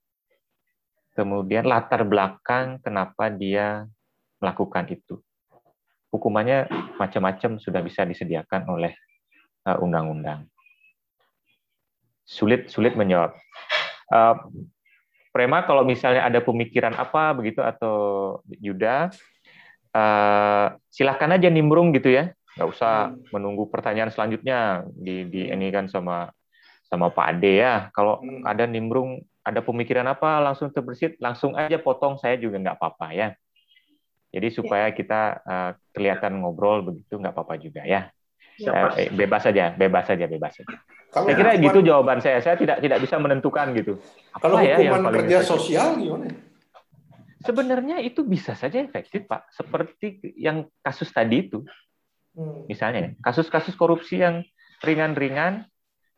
kemudian latar belakang kenapa dia melakukan itu. Hukumannya macam-macam sudah bisa disediakan oleh uh, undang-undang. Sulit sulit menjawab. Uh, Prema kalau misalnya ada pemikiran apa begitu atau Yuda, uh, silahkan aja nimbrung gitu ya, nggak usah menunggu pertanyaan selanjutnya di, di ini kan sama sama Pak Ade ya. Kalau hmm. ada nimbrung, ada pemikiran apa langsung terbersit, langsung aja potong saya juga nggak apa-apa ya. Jadi supaya kita uh, kelihatan ngobrol begitu nggak apa-apa juga ya. Ya eh, bebas saja, bebas saja, bebas saja. Kalau saya kira hukuman, gitu jawaban saya. Saya tidak tidak bisa menentukan gitu. Apa kalau ya hukuman yang kerja efektif? sosial gimana? Sebenarnya itu bisa saja efektif, Pak. Seperti yang kasus tadi itu. Hmm. Misalnya, kasus-kasus korupsi yang ringan-ringan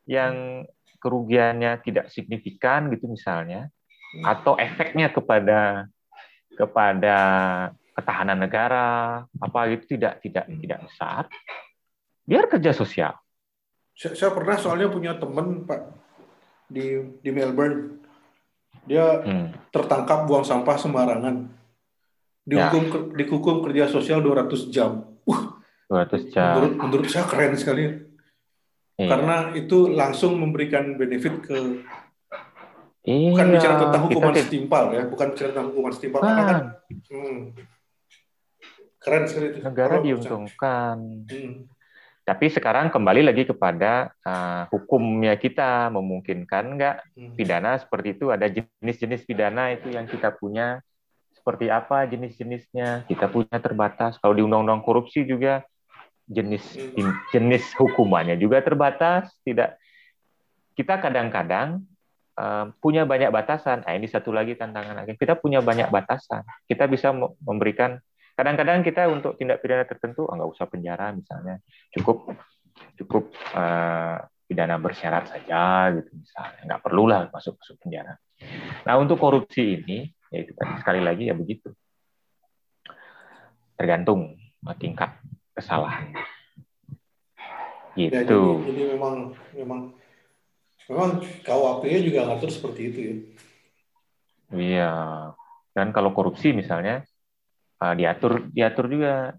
yang kerugiannya tidak signifikan gitu misalnya hmm. atau efeknya kepada kepada ketahanan negara apa gitu tidak tidak tidak besar biar kerja sosial saya, saya pernah soalnya punya teman pak di di Melbourne dia hmm. tertangkap buang sampah sembarangan dihukum ya. dihukum kerja sosial 200 jam uh 200 jam menurut menurut saya keren sekali Iya. Karena itu langsung memberikan benefit ke iya, bukan bicara tentang hukuman kita... setimpal ya, bukan bicara tentang hukuman setimpal kan. karena kan hmm, keren sekali itu. Negara diuntungkan. Hmm. Tapi sekarang kembali lagi kepada uh, hukumnya kita memungkinkan nggak hmm. pidana seperti itu? Ada jenis-jenis pidana itu yang kita punya. Seperti apa jenis-jenisnya? Kita punya terbatas. Kalau di undang-undang korupsi juga jenis jenis hukumannya juga terbatas. Tidak kita kadang-kadang uh, punya banyak batasan. Nah, ini satu lagi tantangan lagi kita punya banyak batasan. Kita bisa memberikan kadang-kadang kita untuk tindak pidana tertentu oh, nggak usah penjara misalnya cukup cukup uh, pidana bersyarat saja gitu misalnya nggak perlulah masuk masuk penjara nah untuk korupsi ini ya itu sekali lagi ya begitu tergantung tingkat kesalahan. Gitu. Ya, jadi, jadi memang memang memang KUHP-nya juga ngatur seperti itu ya. Iya. Dan kalau korupsi misalnya uh, diatur diatur juga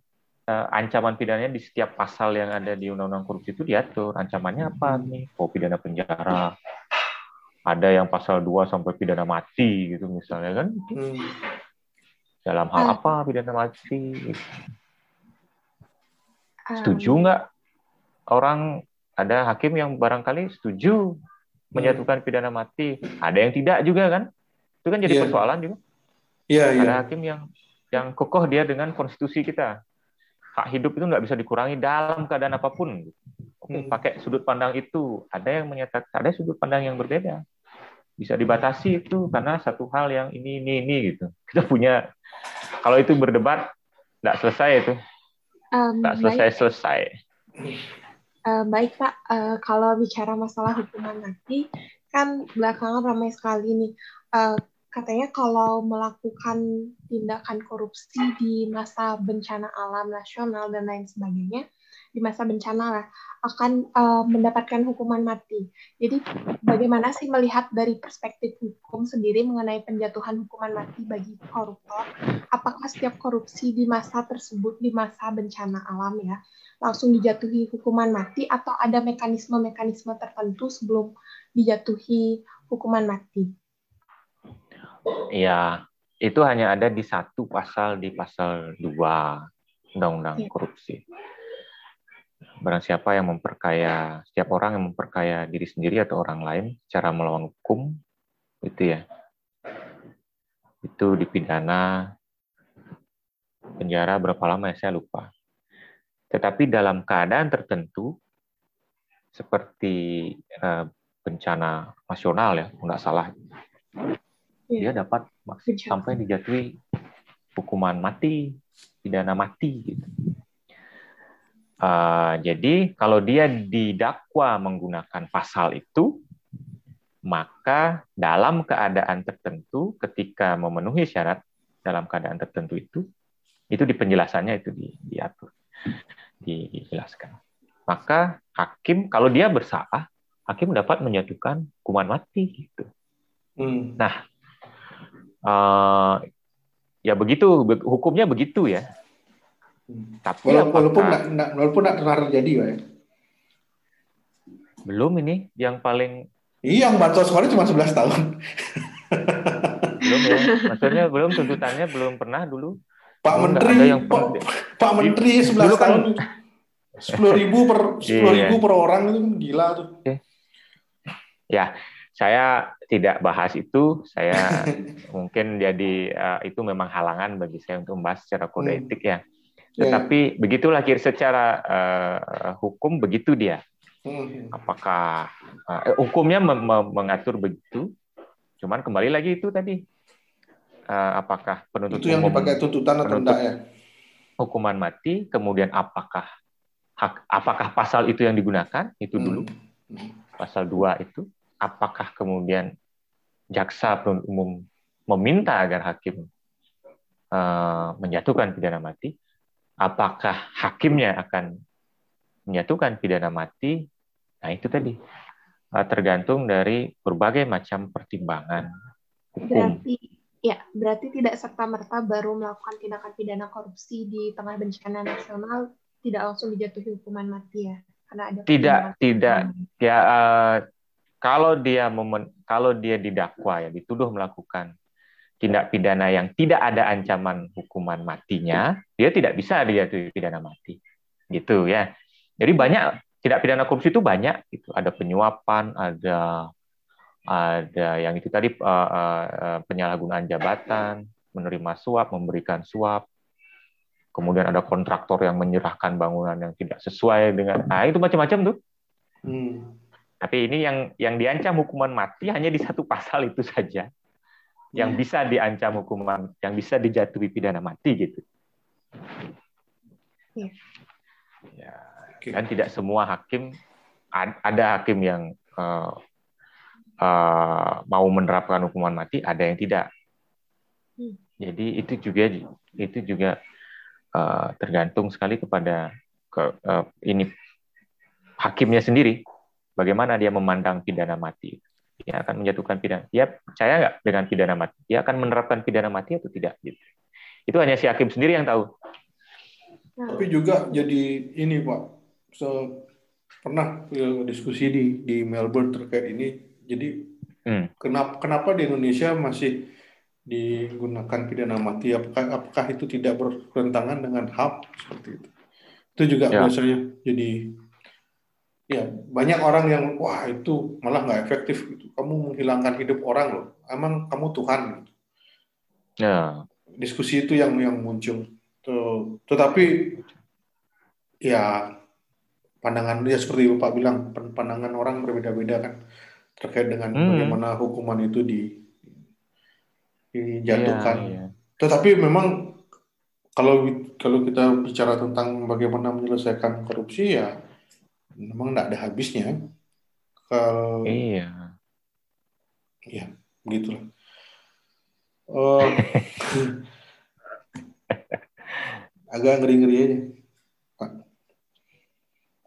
uh, ancaman pidananya di setiap pasal yang ada di Undang-Undang Korupsi itu diatur. Ancamannya apa nih? Oh, pidana penjara. Ada yang pasal 2 sampai pidana mati gitu misalnya kan. Hmm. Dalam hal ah. apa pidana mati? Setuju nggak orang ada hakim yang barangkali setuju menyatukan pidana mati, ada yang tidak juga kan? Itu kan jadi yeah. persoalan juga. Yeah, ada yeah. hakim yang yang kokoh dia dengan konstitusi kita. Hak hidup itu nggak bisa dikurangi dalam keadaan apa pun. Oke, hmm. pakai sudut pandang itu. Ada yang menyatakan ada sudut pandang yang berbeda. Bisa dibatasi itu karena satu hal yang ini ini ini gitu. Kita punya kalau itu berdebat nggak selesai itu Um, tak selesai-selesai. Uh, baik Pak, uh, kalau bicara masalah hukuman mati, kan belakangan ramai sekali nih. Uh, katanya kalau melakukan tindakan korupsi di masa bencana alam nasional dan lain sebagainya, di masa bencana lah akan uh, mendapatkan hukuman mati. Jadi bagaimana sih melihat dari perspektif hukum sendiri mengenai penjatuhan hukuman mati bagi koruptor? Apakah setiap korupsi di masa tersebut di masa bencana alam ya langsung dijatuhi hukuman mati atau ada mekanisme-mekanisme tertentu sebelum dijatuhi hukuman mati? Iya, itu hanya ada di satu pasal di pasal 2 Undang-Undang ya. Korupsi barang siapa yang memperkaya setiap orang yang memperkaya diri sendiri atau orang lain secara melawan hukum itu ya itu dipidana penjara berapa lama ya saya lupa tetapi dalam keadaan tertentu seperti uh, bencana nasional ya, nggak salah. Dia iya. dapat sampai dijatuhi hukuman mati, pidana mati gitu. Uh, jadi kalau dia didakwa menggunakan pasal itu, maka dalam keadaan tertentu, ketika memenuhi syarat dalam keadaan tertentu itu, itu di penjelasannya itu di, diatur, dijelaskan. Maka hakim kalau dia bersalah, hakim dapat menyatukan hukuman mati gitu. Hmm. Nah, uh, ya begitu hukumnya begitu ya tapi walaupun walaupun nggak walaupun pernah terjadi ya. Belum ini yang paling Iya, yang bantuan sekolah cuma 11 tahun. belum ya. Maksudnya belum tuntutannya belum pernah dulu. Pak belum Menteri, yang Pak, Pak Menteri 11 dulu kan, tahun. Sepuluh ribu per sepuluh iya. ribu per orang itu kan gila tuh. Ya, saya tidak bahas itu. Saya mungkin jadi uh, itu memang halangan bagi saya untuk membahas secara kode hmm. etik ya. Ya. Tetapi yeah. begitulah kira secara uh, hukum begitu dia. Hmm. Apakah uh, hukumnya mengatur begitu? Cuman kembali lagi itu tadi uh, apakah penuntut itu yang umum dipakai tuntutan atau tidak ya? Hukuman mati, kemudian apakah hak apakah pasal itu yang digunakan itu dulu hmm. pasal 2 itu apakah kemudian jaksa penuntut umum meminta agar hakim uh, menjatuhkan pidana mati apakah hakimnya akan menyatukan pidana mati? Nah, itu tadi eh, tergantung dari berbagai macam pertimbangan hukum. Berarti ya, berarti tidak serta merta baru melakukan tindakan pidana korupsi di tengah bencana nasional tidak langsung dijatuhi hukuman mati ya, karena ada tidak tidak ya uh, kalau dia momen kalau dia didakwa ya dituduh melakukan tindak pidana yang tidak ada ancaman hukuman matinya, dia tidak bisa dijatuhi pidana mati. Gitu ya. Jadi banyak tindak pidana korupsi itu banyak gitu. Ada penyuapan, ada ada yang itu tadi uh, uh, penyalahgunaan jabatan, menerima suap, memberikan suap. Kemudian ada kontraktor yang menyerahkan bangunan yang tidak sesuai dengan nah itu macam-macam tuh. Hmm. Tapi ini yang yang diancam hukuman mati hanya di satu pasal itu saja yang hmm. bisa diancam hukuman, yang bisa dijatuhi pidana mati gitu. Ya. ya. Dan tidak semua hakim ada hakim yang uh, uh, mau menerapkan hukuman mati, ada yang tidak. Hmm. Jadi itu juga itu juga uh, tergantung sekali kepada ke, uh, ini hakimnya sendiri, bagaimana dia memandang pidana mati dia akan menjatuhkan pidana. Dia percaya nggak dengan pidana mati? Dia akan menerapkan pidana mati atau tidak? Gitu. Itu hanya si hakim sendiri yang tahu. Tapi juga jadi ini Pak, so, pernah diskusi di di Melbourne terkait ini. Jadi hmm. kenapa kenapa di Indonesia masih digunakan pidana mati? Apakah apakah itu tidak bertentangan dengan HAM seperti itu? Itu juga ya. biasanya jadi ya banyak orang yang wah itu malah nggak efektif gitu. Kamu menghilangkan hidup orang loh. Emang kamu Tuhan gitu. Ya. Diskusi itu yang yang muncul. Tuh, tetapi ya pandangan dia seperti Bapak bilang pandangan orang berbeda-beda kan terkait dengan hmm. bagaimana hukuman itu di dijatuhkan. Ya, ya. Tetapi memang kalau kalau kita bicara tentang bagaimana menyelesaikan korupsi ya memang tidak ada habisnya. Kalau iya, ya begitulah. Uh, agak ngeri-ngeri aja, Pak.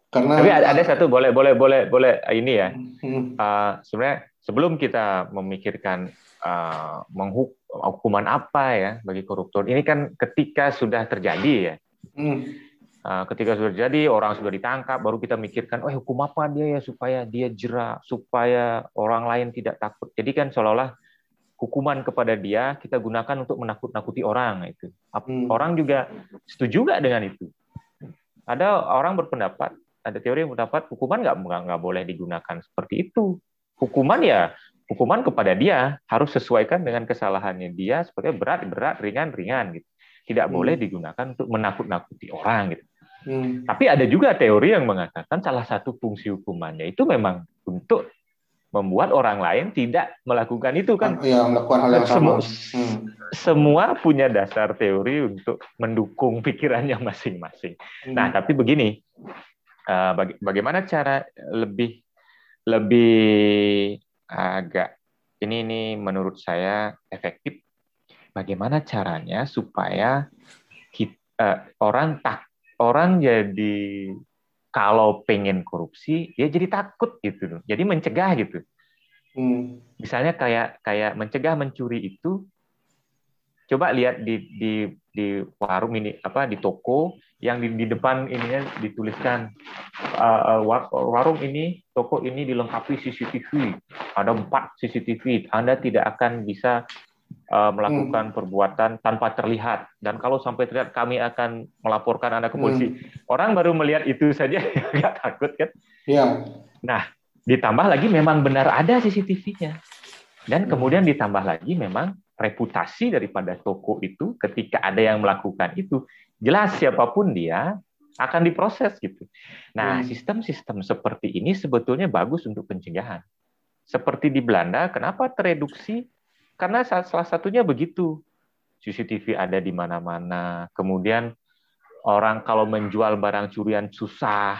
Karena tapi ada, ada satu boleh boleh boleh boleh ini ya. Hmm. Uh, sebenarnya sebelum kita memikirkan uh, menghuk hukuman apa ya bagi koruptor, ini kan ketika sudah terjadi ya. Hmm Ah, ketika sudah jadi orang sudah ditangkap baru kita mikirkan oh hukum apa dia ya supaya dia jerak supaya orang lain tidak takut? Jadi kan seolah-olah hukuman kepada dia kita gunakan untuk menakut-nakuti orang itu. Hmm. orang juga setuju nggak dengan itu? Ada orang berpendapat ada teori yang berpendapat hukuman nggak nggak boleh digunakan seperti itu. Hukuman ya hukuman kepada dia harus sesuaikan dengan kesalahannya dia seperti berat berat ringan ringan gitu. Tidak hmm. boleh digunakan untuk menakut-nakuti orang gitu Hmm. Tapi ada juga teori yang mengatakan salah satu fungsi hukumannya itu memang untuk membuat orang lain tidak melakukan itu kan? Ya, melakukan hal yang sama. Semua, hmm. semua punya dasar teori untuk mendukung pikirannya masing-masing. Hmm. Nah, tapi begini, baga bagaimana cara lebih lebih agak ini ini menurut saya efektif. Bagaimana caranya supaya kita, eh, orang tak orang jadi kalau pengen korupsi dia jadi takut gitu jadi mencegah gitu. Hmm. misalnya kayak kayak mencegah mencuri itu coba lihat di di di warung ini apa di toko yang di, di depan ininya dituliskan uh, warung ini toko ini dilengkapi CCTV ada empat CCTV Anda tidak akan bisa melakukan hmm. perbuatan tanpa terlihat dan kalau sampai terlihat kami akan melaporkan anda ke polisi hmm. orang baru melihat itu saja nggak takut kan ya. nah ditambah lagi memang benar ada CCTV-nya dan hmm. kemudian ditambah lagi memang reputasi daripada toko itu ketika ada yang melakukan itu jelas siapa pun dia akan diproses gitu. Nah, hmm. sistem-sistem seperti ini sebetulnya bagus untuk pencegahan. Seperti di Belanda, kenapa tereduksi karena salah satunya begitu. CCTV ada di mana-mana. Kemudian orang kalau menjual barang curian susah.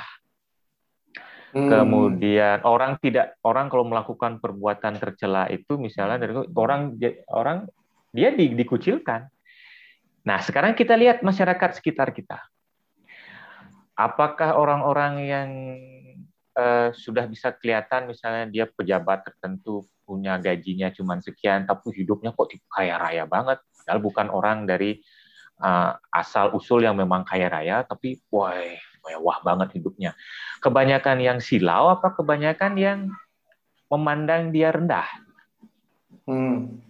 Hmm. Kemudian orang tidak orang kalau melakukan perbuatan tercela itu misalnya dari orang orang dia di, dikucilkan. Nah, sekarang kita lihat masyarakat sekitar kita. Apakah orang-orang yang uh, sudah bisa kelihatan misalnya dia pejabat tertentu punya gajinya cuma sekian, tapi hidupnya kok kaya raya banget. Padahal bukan orang dari uh, asal usul yang memang kaya raya, tapi wah mewah banget hidupnya. Kebanyakan yang silau apa kebanyakan yang memandang dia rendah? Hmm.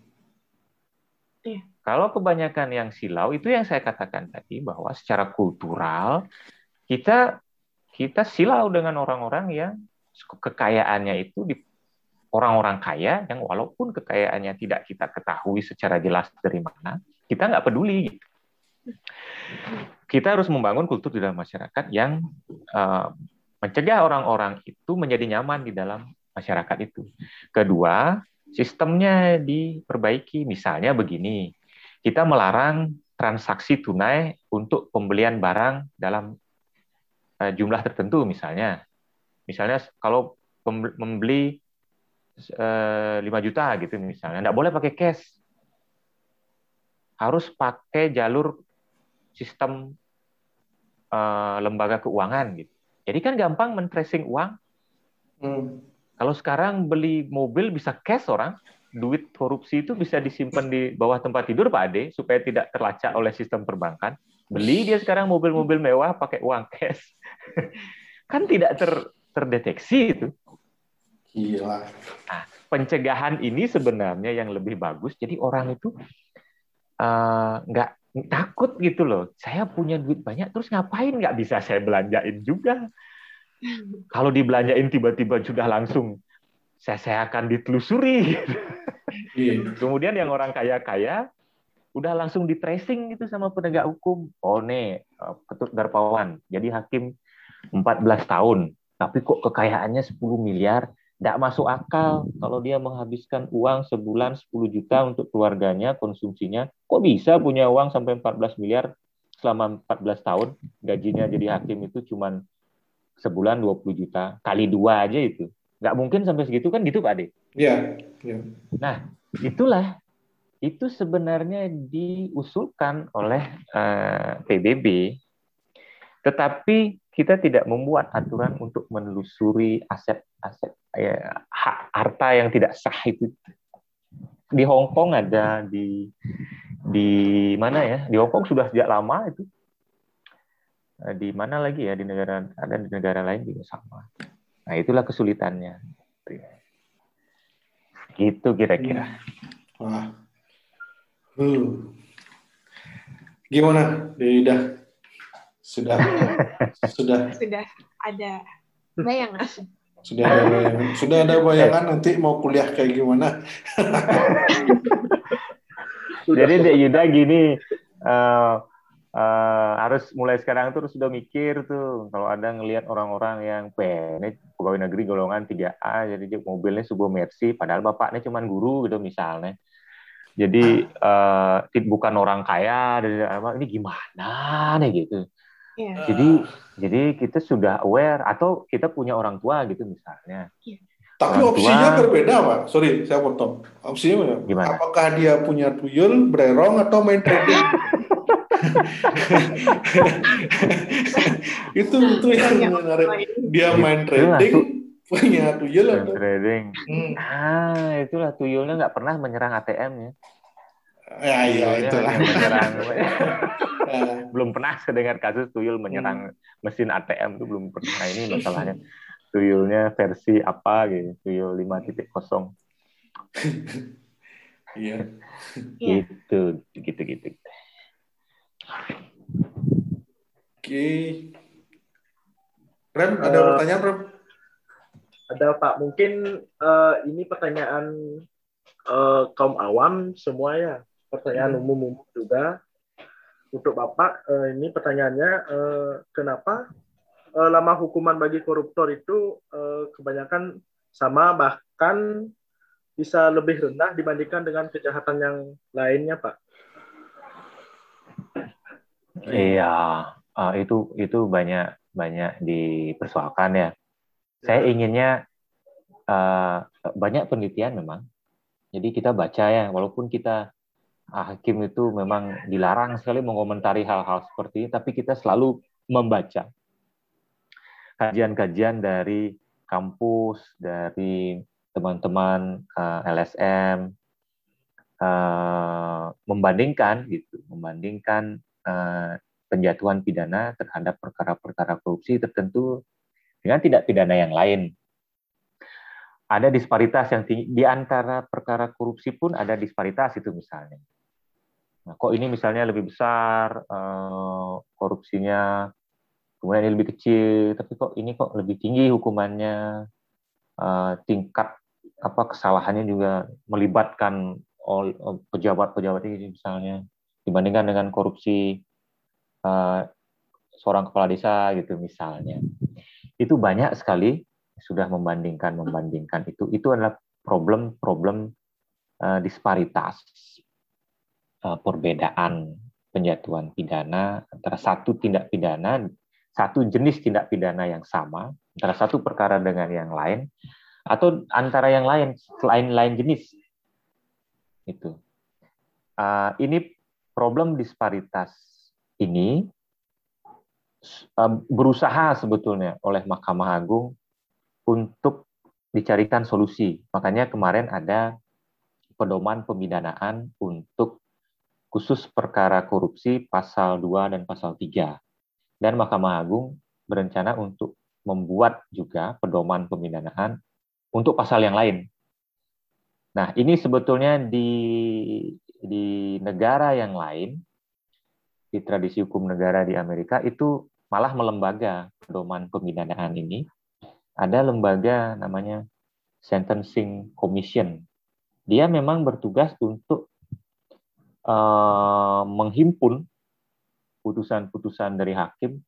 Iya. Kalau kebanyakan yang silau itu yang saya katakan tadi bahwa secara kultural kita kita silau dengan orang-orang yang kekayaannya itu orang-orang kaya yang walaupun kekayaannya tidak kita ketahui secara jelas dari mana, kita nggak peduli. Gitu. Kita harus membangun kultur di dalam masyarakat yang uh, mencegah orang-orang itu menjadi nyaman di dalam masyarakat itu. Kedua, sistemnya diperbaiki. Misalnya begini, kita melarang transaksi tunai untuk pembelian barang dalam uh, jumlah tertentu misalnya. Misalnya kalau membeli 5 eh, juta gitu misalnya, nggak boleh pakai cash. Harus pakai jalur sistem uh, lembaga keuangan gitu. Jadi kan gampang men-tracing uang. Hmm. Kalau sekarang beli mobil bisa cash orang, duit korupsi itu bisa disimpan di bawah tempat tidur Pak Ade supaya tidak terlacak oleh sistem perbankan. Beli dia sekarang mobil-mobil mewah pakai uang cash. kan tidak ter, terdeteksi itu. Gila. Nah, pencegahan ini sebenarnya yang lebih bagus. Jadi orang itu uh, nggak takut gitu loh. Saya punya duit banyak, terus ngapain nggak bisa saya belanjain juga? Kalau dibelanjain tiba-tiba sudah langsung saya saya akan ditelusuri. Iya. Kemudian yang orang kaya-kaya udah langsung di tracing gitu sama penegak hukum. Oh nih, eh, Ketut Darpawan jadi hakim 14 tahun, tapi kok kekayaannya 10 miliar, tidak masuk akal kalau dia menghabiskan uang sebulan 10 juta untuk keluarganya, konsumsinya. Kok bisa punya uang sampai 14 miliar selama 14 tahun? Gajinya jadi hakim itu cuma sebulan 20 juta. Kali dua aja itu. Nggak mungkin sampai segitu kan gitu Pak Ade? Iya. Ya. Nah, itulah. Itu sebenarnya diusulkan oleh eh, PBB. Tetapi kita tidak membuat aturan untuk menelusuri aset-aset ya, harta yang tidak sah itu. Di Hong Kong ada di di mana ya? Di Hong Kong sudah sejak lama itu. Eh, di mana lagi ya di negara ada di negara lain juga sama. Nah itulah kesulitannya. Gitu kira-kira. Wah. Uh. Gimana, Dida? Sudah sudah sudah ada bayangan. Sudah ada bayangan. Sudah ada bayangan nanti mau kuliah kayak gimana? Jadi Dek Yuda gini, uh, uh, harus mulai sekarang tuh sudah mikir tuh kalau ada ngelihat orang-orang yang ini pegawai negeri golongan 3A jadi mobilnya sebuah Mercy padahal bapaknya cuma guru gitu misalnya jadi uh, bukan orang kaya dan ini gimana nih gitu yeah. jadi jadi kita sudah aware atau kita punya orang tua gitu misalnya yeah. Tapi orang opsinya tua, berbeda, Pak. Sorry, saya potong. Opsinya gimana? Apakah dia punya tuyul, bererong, atau main trading? itu itu yang menarik. Dia main trading, punya tuyul trading. Hmm. Ah, itulah tuyulnya nggak pernah menyerang ATM ya. Ya, iya, itulah. Menyerang. belum pernah saya dengar kasus tuyul menyerang hmm. mesin ATM itu belum pernah. Nah, ini masalahnya. Tuyulnya versi apa gitu, tuyul 5.0. Iya. Gitu, gitu, gitu. Oke. Rem, ada uh, pertanyaan, Rem? Ada, Pak. Mungkin uh, ini pertanyaan uh, kaum awam semua ya. Pertanyaan hmm. umum-umum juga. Untuk Bapak, uh, ini pertanyaannya, uh, kenapa uh, lama hukuman bagi koruptor itu uh, kebanyakan sama, bahkan bisa lebih rendah dibandingkan dengan kejahatan yang lainnya, Pak? Iya, uh, itu itu banyak banyak dipersoalkan ya. Saya iya. inginnya uh, banyak penelitian memang. Jadi kita baca ya, walaupun kita uh, hakim itu memang dilarang sekali mengomentari hal-hal seperti ini, tapi kita selalu membaca kajian-kajian dari kampus, dari teman-teman uh, LSM, uh, membandingkan gitu, membandingkan Eh, penjatuhan pidana terhadap perkara-perkara korupsi tertentu dengan tidak pidana yang lain. Ada disparitas yang tinggi di antara perkara korupsi pun ada disparitas itu misalnya. Nah, kok ini misalnya lebih besar uh, korupsinya, kemudian ini lebih kecil, tapi kok ini kok lebih tinggi hukumannya, uh, tingkat apa kesalahannya juga melibatkan pejabat-pejabat ini misalnya dibandingkan dengan korupsi uh, seorang kepala desa gitu misalnya. Itu banyak sekali sudah membandingkan membandingkan itu. Itu adalah problem-problem uh, disparitas uh, perbedaan penjatuhan pidana antara satu tindak pidana satu jenis tindak pidana yang sama antara satu perkara dengan yang lain atau antara yang lain selain lain jenis itu uh, ini problem disparitas ini berusaha sebetulnya oleh Mahkamah Agung untuk dicarikan solusi. Makanya kemarin ada pedoman pemidanaan untuk khusus perkara korupsi pasal 2 dan pasal 3. Dan Mahkamah Agung berencana untuk membuat juga pedoman pemidanaan untuk pasal yang lain. Nah, ini sebetulnya di di negara yang lain, di tradisi hukum negara di Amerika, itu malah melembaga pedoman pemidanaan ini. Ada lembaga namanya Sentencing Commission. Dia memang bertugas untuk uh, menghimpun putusan-putusan dari hakim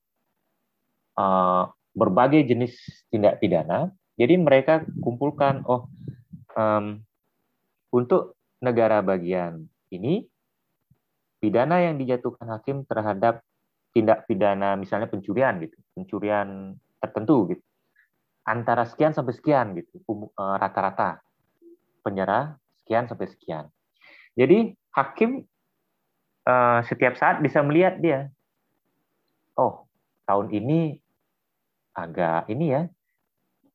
uh, berbagai jenis tindak pidana. Jadi mereka kumpulkan, oh um, untuk negara bagian ini pidana yang dijatuhkan hakim terhadap tindak pidana misalnya pencurian gitu, pencurian tertentu gitu. Antara sekian sampai sekian gitu, eh, rata-rata penjara sekian sampai sekian. Jadi hakim uh, setiap saat bisa melihat dia, oh tahun ini agak ini ya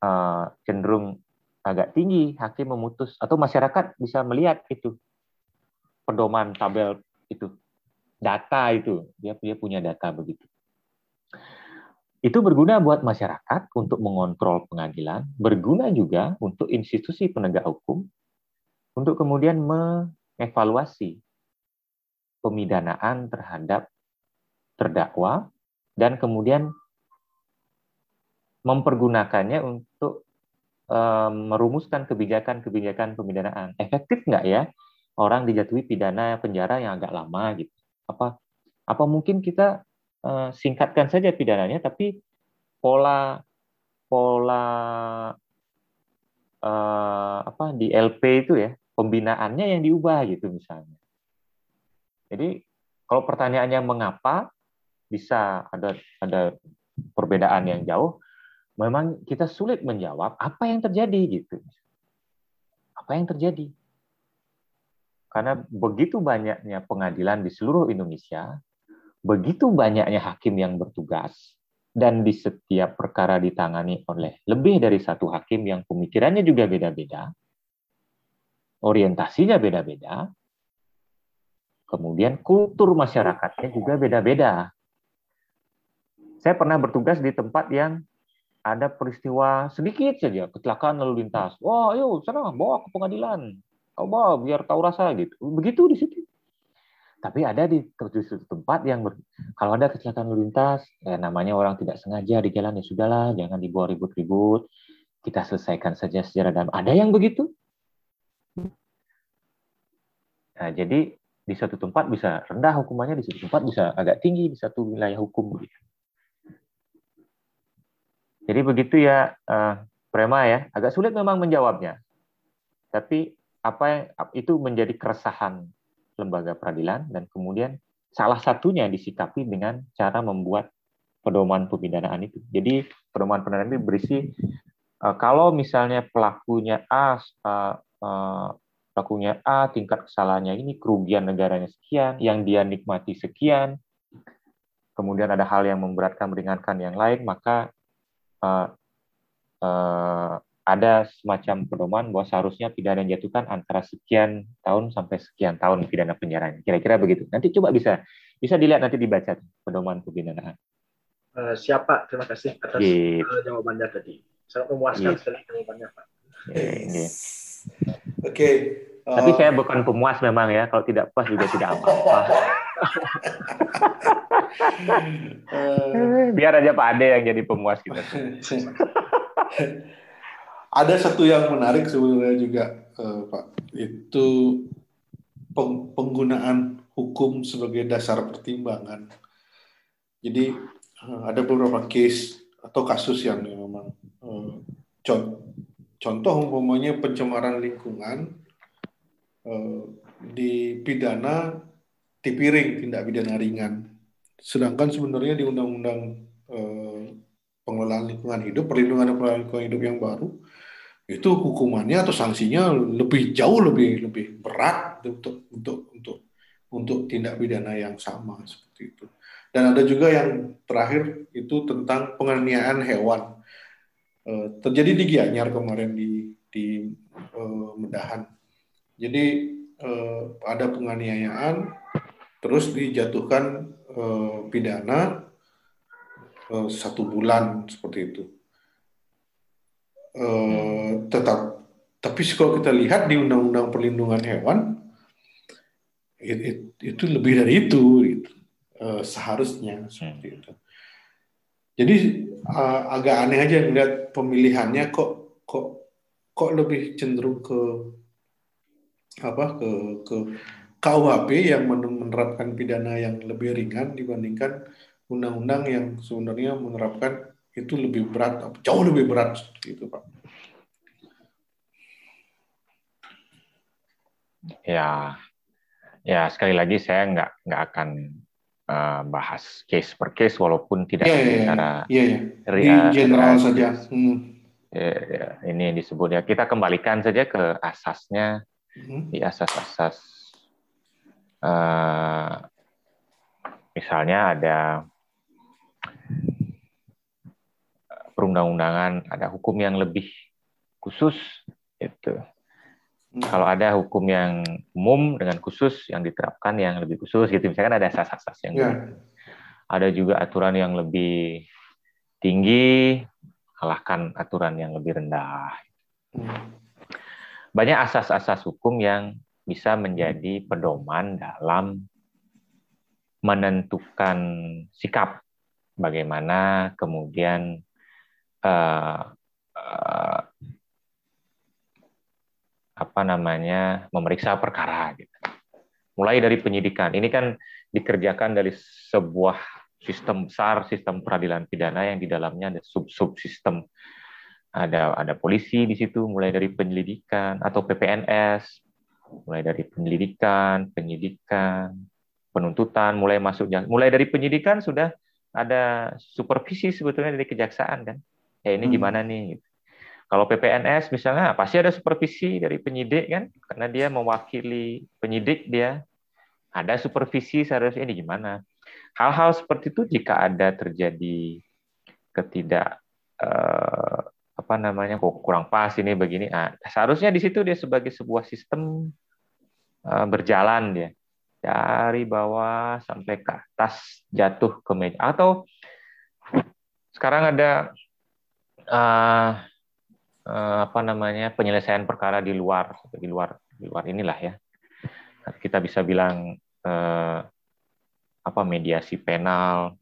uh, cenderung agak tinggi hakim memutus atau masyarakat bisa melihat itu pedoman tabel itu. Data itu dia dia punya data begitu. Itu berguna buat masyarakat untuk mengontrol pengadilan berguna juga untuk institusi penegak hukum untuk kemudian mengevaluasi pemidanaan terhadap terdakwa dan kemudian mempergunakannya untuk merumuskan kebijakan-kebijakan pemidanaan. Efektif nggak ya orang dijatuhi pidana penjara yang agak lama gitu apa Apa mungkin kita uh, singkatkan saja pidananya, tapi pola pola uh, apa di LP itu ya pembinaannya yang diubah gitu misalnya. Jadi kalau pertanyaannya mengapa bisa ada ada perbedaan yang jauh, memang kita sulit menjawab apa yang terjadi gitu. Apa yang terjadi? Karena begitu banyaknya pengadilan di seluruh Indonesia, begitu banyaknya hakim yang bertugas, dan di setiap perkara ditangani oleh lebih dari satu hakim yang pemikirannya juga beda-beda, orientasinya beda-beda, kemudian kultur masyarakatnya juga beda-beda. Saya pernah bertugas di tempat yang ada peristiwa sedikit saja kecelakaan lalu lintas. Wah, ayo sana bawa ke pengadilan. Coba biar tahu rasa gitu. Begitu di situ. Tapi ada di suatu tempat yang ber, kalau ada kecelakaan lalu lintas, ya namanya orang tidak sengaja di jalan ya sudahlah, jangan dibawa ribut-ribut. Kita selesaikan saja secara damai. Ada yang begitu? Nah, jadi di satu tempat bisa rendah hukumannya, di satu tempat bisa agak tinggi di satu wilayah hukum. Jadi begitu ya, uh, Prema ya, agak sulit memang menjawabnya. Tapi apa itu menjadi keresahan lembaga peradilan dan kemudian salah satunya disikapi dengan cara membuat pedoman pemidanaan itu. Jadi pedoman pemidanaan itu berisi uh, kalau misalnya pelakunya A pelakunya A tingkat kesalahannya ini kerugian negaranya sekian, yang dia nikmati sekian, kemudian ada hal yang memberatkan meringankan yang lain, maka uh, uh, ada semacam pedoman bahwa seharusnya pidana yang dijatuhkan antara sekian tahun sampai sekian tahun pidana penjara. Kira-kira begitu. Nanti coba bisa bisa dilihat nanti dibaca pedoman pembinaan. Uh, siapa? Terima kasih atas gitu. uh, jawabannya tadi. Sangat memuaskan yes. sekali jawabannya, Pak. Yes. Oke. Okay. Uh, Tapi saya bukan pemuas memang ya. Kalau tidak puas juga tidak apa-apa. Biar aja Pak Ade yang jadi pemuas kita. ada satu yang menarik sebenarnya juga uh, Pak itu peng penggunaan hukum sebagai dasar pertimbangan. Jadi uh, ada beberapa case atau kasus yang memang uh, contoh umpamanya pencemaran lingkungan uh, dipidana dipiring tindak pidana ringan. Sedangkan sebenarnya di undang-undang pengelolaan lingkungan hidup, perlindungan pengelolaan lingkungan hidup yang baru itu hukumannya atau sanksinya lebih jauh lebih lebih berat untuk untuk untuk untuk tindak pidana yang sama seperti itu. Dan ada juga yang terakhir itu tentang penganiayaan hewan. E, terjadi di Gianyar kemarin di di e, Medahan. Jadi e, ada penganiayaan terus dijatuhkan e, pidana e, satu bulan seperti itu. Eh, tetap tapi kalau kita lihat di undang-undang perlindungan hewan it, it, itu lebih dari itu gitu. uh, seharusnya seperti itu. Jadi uh, agak aneh aja melihat pemilihannya kok kok kok lebih cenderung ke apa ke ke KUHP yang menerapkan pidana yang lebih ringan dibandingkan undang-undang yang sebenarnya menerapkan itu lebih berat, jauh lebih berat seperti itu, Pak. Ya, ya sekali lagi saya nggak nggak akan uh, bahas case per case walaupun tidak yeah, secara yeah, yeah. di general saja. Hmm. Ya, ya, ini disebut ya kita kembalikan saja ke asasnya hmm. di asas-asas uh, misalnya ada perundang-undangan ada hukum yang lebih khusus itu. Hmm. Kalau ada hukum yang umum dengan khusus yang diterapkan yang lebih khusus gitu, misalkan ada asas-asas yang yeah. ada juga aturan yang lebih tinggi kalahkan aturan yang lebih rendah. Hmm. Banyak asas-asas hukum yang bisa menjadi pedoman dalam menentukan sikap bagaimana kemudian uh, uh, apa namanya memeriksa perkara gitu. Mulai dari penyidikan. Ini kan dikerjakan dari sebuah sistem besar, sistem peradilan pidana yang di dalamnya ada sub-sub sistem. Ada ada polisi di situ, mulai dari penyelidikan atau PPNS, mulai dari penyelidikan, penyidikan, penuntutan, mulai masuk mulai dari penyidikan sudah ada supervisi sebetulnya dari kejaksaan kan. Ya ini hmm. gimana nih? Kalau PPNS misalnya pasti ada supervisi dari penyidik kan, karena dia mewakili penyidik dia ada supervisi seharusnya ini gimana. Hal-hal seperti itu jika ada terjadi ketidak eh, apa namanya kok kurang pas ini begini, nah, seharusnya di situ dia sebagai sebuah sistem eh, berjalan dia dari bawah sampai ke atas jatuh ke meja. Atau sekarang ada uh, uh, apa namanya penyelesaian perkara di luar. Di luar di luar inilah ya. Kita bisa bilang uh, apa mediasi penal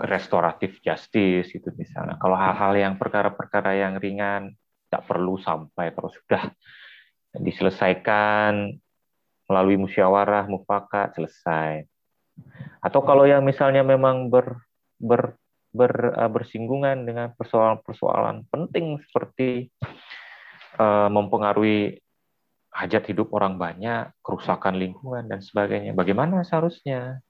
restoratif justice itu misalnya. Kalau hal-hal yang perkara-perkara yang ringan tidak perlu sampai terus. Sudah diselesaikan melalui musyawarah mufakat selesai atau kalau yang misalnya memang ber, ber ber, uh, bersinggungan dengan persoalan-persoalan penting seperti uh, mempengaruhi hajat hidup orang banyak, kerusakan lingkungan dan sebagainya. Bagaimana seharusnya?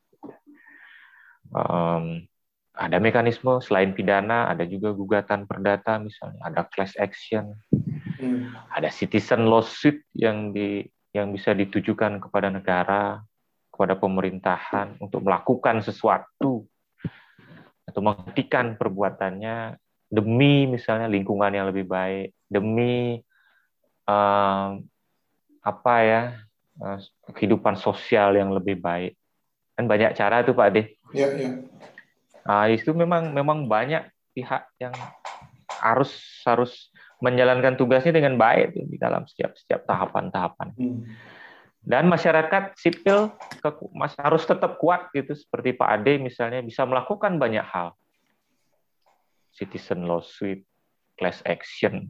Um, ada mekanisme selain pidana, ada juga gugatan perdata misalnya, ada class action, hmm. ada citizen lawsuit yang di yang bisa ditujukan kepada negara, kepada pemerintahan untuk melakukan sesuatu atau menghentikan perbuatannya demi misalnya lingkungan yang lebih baik, demi uh, apa ya uh, kehidupan sosial yang lebih baik. Dan banyak cara itu Pak Ade. Iya, iya. Nah, itu memang memang banyak pihak yang harus harus menjalankan tugasnya dengan baik di dalam setiap setiap tahapan-tahapan. Hmm. Dan masyarakat sipil harus tetap kuat gitu seperti Pak Ade misalnya bisa melakukan banyak hal. Citizen lawsuit, class action.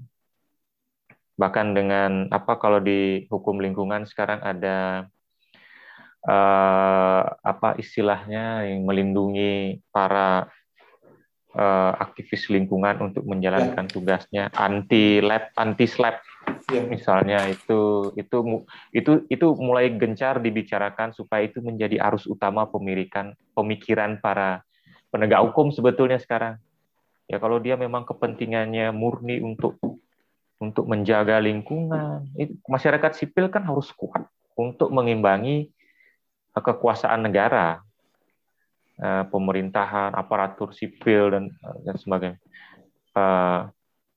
Bahkan dengan apa kalau di hukum lingkungan sekarang ada uh, apa istilahnya yang melindungi para uh, aktivis lingkungan untuk menjalankan ya. tugasnya anti lab anti slap ya. misalnya itu itu itu itu mulai gencar dibicarakan supaya itu menjadi arus utama pemirikan pemikiran para penegak hukum sebetulnya sekarang ya kalau dia memang kepentingannya murni untuk untuk menjaga lingkungan itu, masyarakat sipil kan harus kuat untuk mengimbangi kekuasaan negara Eh, pemerintahan, aparatur sipil dan eh, dan sebagainya. Eh,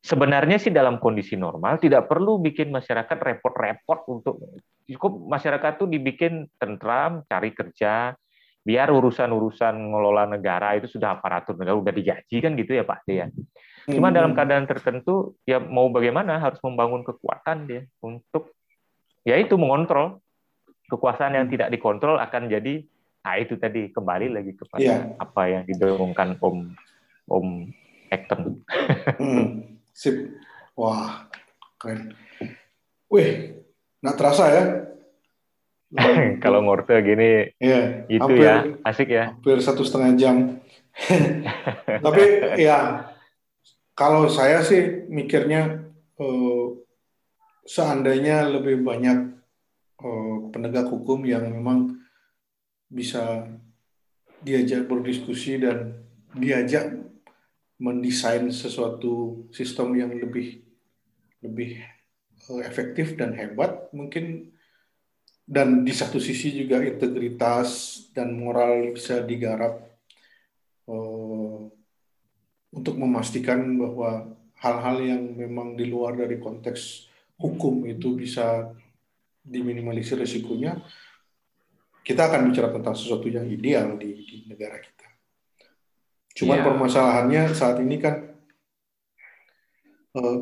sebenarnya sih dalam kondisi normal tidak perlu bikin masyarakat repot-repot untuk cukup masyarakat tuh dibikin tentram, cari kerja, biar urusan-urusan ngelola negara itu sudah aparatur negara udah digaji kan gitu ya Pak ya. Cuma dalam hmm. keadaan tertentu ya mau bagaimana harus membangun kekuatan dia untuk ya itu mengontrol kekuasaan yang hmm. tidak dikontrol akan jadi Nah itu tadi kembali lagi kepada yeah. apa yang didorongkan Om Om Acton. hmm, sip. Wah, keren. Wih, nggak terasa ya? Kalau ngorte gini, yeah, itu hampir, ya asik ya. Hampir satu setengah jam. Tapi ya, kalau saya sih mikirnya uh, seandainya lebih banyak uh, penegak hukum yang memang bisa diajak berdiskusi dan diajak mendesain sesuatu sistem yang lebih lebih eh, efektif dan hebat mungkin. Dan di satu sisi juga integritas dan moral bisa digarap uh, untuk memastikan bahwa hal-hal yang memang di luar dari konteks hukum itu bisa diminimalisir resikonya kita akan bicara tentang sesuatu yang ideal di, di negara kita. Cuma yeah. permasalahannya saat ini kan uh,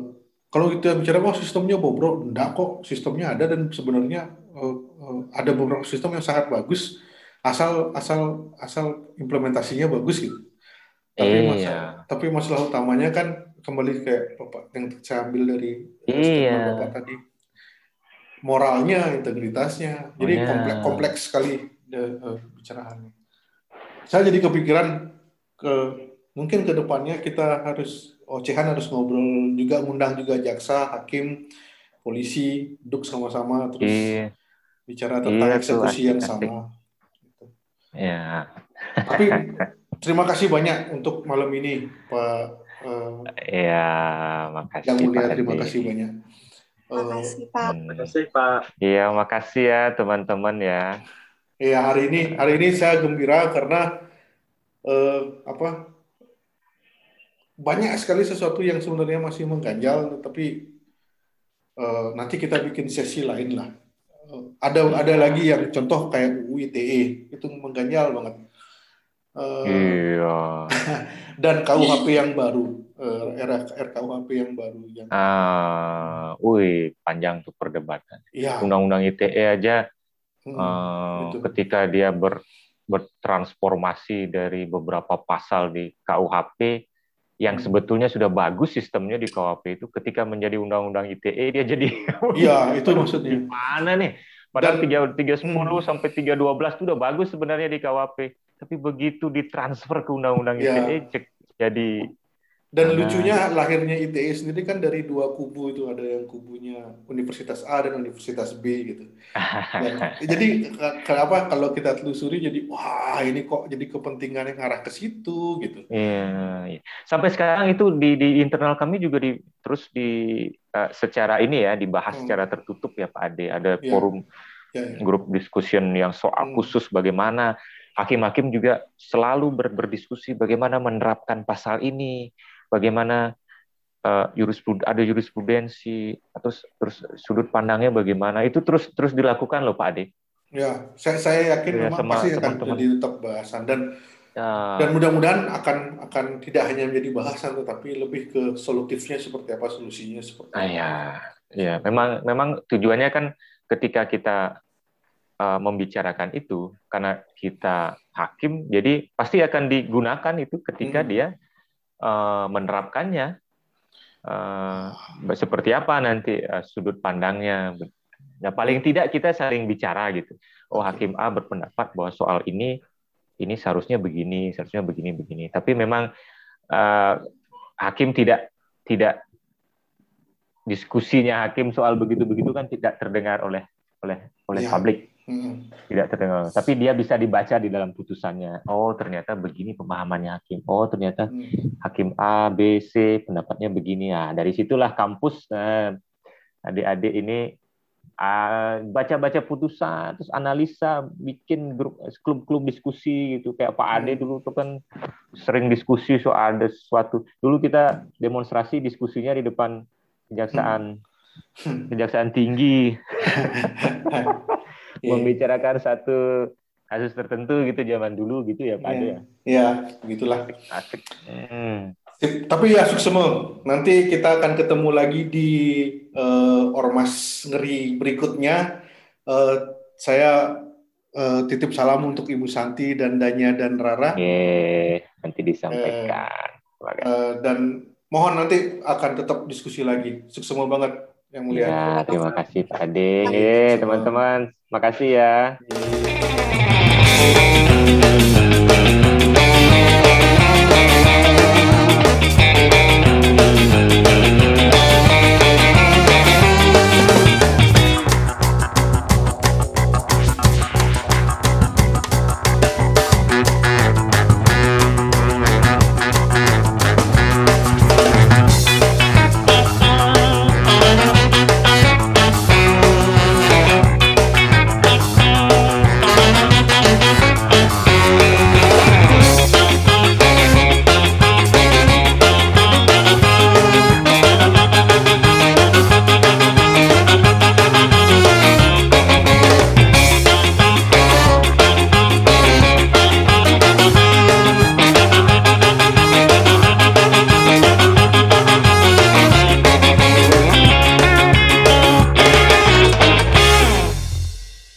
kalau kita bicara oh sistemnya bobrok, enggak kok sistemnya ada dan sebenarnya uh, uh, ada beberapa sistem yang sangat bagus asal asal asal implementasinya bagus gitu. Tapi iya. masalah, tapi masalah utamanya kan kembali ke bapak yang saya ambil dari bapak tadi moralnya, integritasnya. Jadi oh, kompleks, kompleks sekali uh, bicaraannya. Saya jadi kepikiran ke mungkin ke depannya kita harus ocehan harus ngobrol juga ngundang juga jaksa, hakim, polisi duduk sama-sama terus iya. bicara tentang iya, eksekusi yang sama. Ya. Tapi terima kasih banyak untuk malam ini, Pak. Uh, ya, makasih. Yang mulia, Pak terima kasih banyak. Makasih Pak. Hmm. Makasih Pak. Iya, makasih ya teman-teman ya. Iya, hari ini hari ini saya gembira karena uh, apa? Banyak sekali sesuatu yang sebenarnya masih mengganjal, tapi uh, nanti kita bikin sesi lain lah. Uh, ada ada lagi yang contoh kayak UU ITE itu mengganjal banget. Uh, iya. dan KUHP yang baru RKUHP yang baru yang uh, wih panjang tuh perdebatan. Ya. Undang-undang ITE aja hmm, uh, ketika dia ber, bertransformasi dari beberapa pasal di KUHP yang hmm. sebetulnya sudah bagus sistemnya di KUHP itu ketika menjadi undang-undang ITE dia jadi Iya, itu maksudnya. Mana nih? Padahal tiga tiga sepuluh hmm. sampai tiga dua belas itu udah bagus sebenarnya di KUHP, tapi begitu ditransfer ke undang-undang ya. ITE jadi dan nah, lucunya lahirnya ITE sendiri kan dari dua kubu itu ada yang kubunya Universitas A dan Universitas B gitu. Dan, jadi kenapa kalau kita telusuri jadi wah ini kok jadi kepentingan yang arah ke situ gitu. Iya, iya. Sampai sekarang itu di di internal kami juga di terus di uh, secara ini ya dibahas hmm. secara tertutup ya Pak Ade. Ada ya. forum ya, ya. grup discussion yang soal hmm. khusus bagaimana hakim-hakim juga selalu ber berdiskusi bagaimana menerapkan pasal ini bagaimana uh, ada jurisprudensi terus terus sudut pandangnya bagaimana itu terus terus dilakukan loh Pak Ade. Ya, saya saya yakin ya, memang sama, pasti akan jadi tetap bahasan dan ya. dan mudah-mudahan akan akan tidak hanya menjadi bahasan tetapi lebih ke solutifnya seperti apa solusinya seperti ah, ya ya memang memang tujuannya kan ketika kita uh, membicarakan itu karena kita hakim jadi pasti akan digunakan itu ketika hmm. dia uh, menerapkannya uh, seperti apa nanti uh, sudut pandangnya. Nah, paling tidak kita saling bicara gitu. Oh, hakim A berpendapat bahwa soal ini ini seharusnya begini, seharusnya begini begini. Tapi memang uh, hakim tidak tidak diskusinya hakim soal begitu-begitu kan tidak terdengar oleh oleh oleh ya. publik. Hmm. Tidak terdengar. Tapi dia bisa dibaca di dalam putusannya. Oh, ternyata begini pemahamannya hakim. Oh, ternyata hmm. hakim A, B, C pendapatnya begini. Nah, dari situlah kampus eh, adik-adik ini ah, baca-baca putusan, terus analisa, bikin grup klub-klub diskusi gitu. Kayak Pak Ade hmm. dulu tuh kan sering diskusi soal ada sesuatu. Dulu kita demonstrasi diskusinya di depan kejaksaan kejaksaan tinggi. membicarakan satu kasus tertentu gitu zaman dulu gitu ya Pak Ade ya. Iya, begitulah. Asik. Hmm. Tapi ya suksemo. Nanti kita akan ketemu lagi di uh, Ormas Ngeri berikutnya. Uh, saya uh, titip salam untuk Ibu Santi dan Danya dan Rara. Oke, nanti disampaikan. Uh, uh, dan mohon nanti akan tetap diskusi lagi. Suksemo banget yang mulia. Ya, terima kasih Pak Ade. Teman-teman, makasih ya.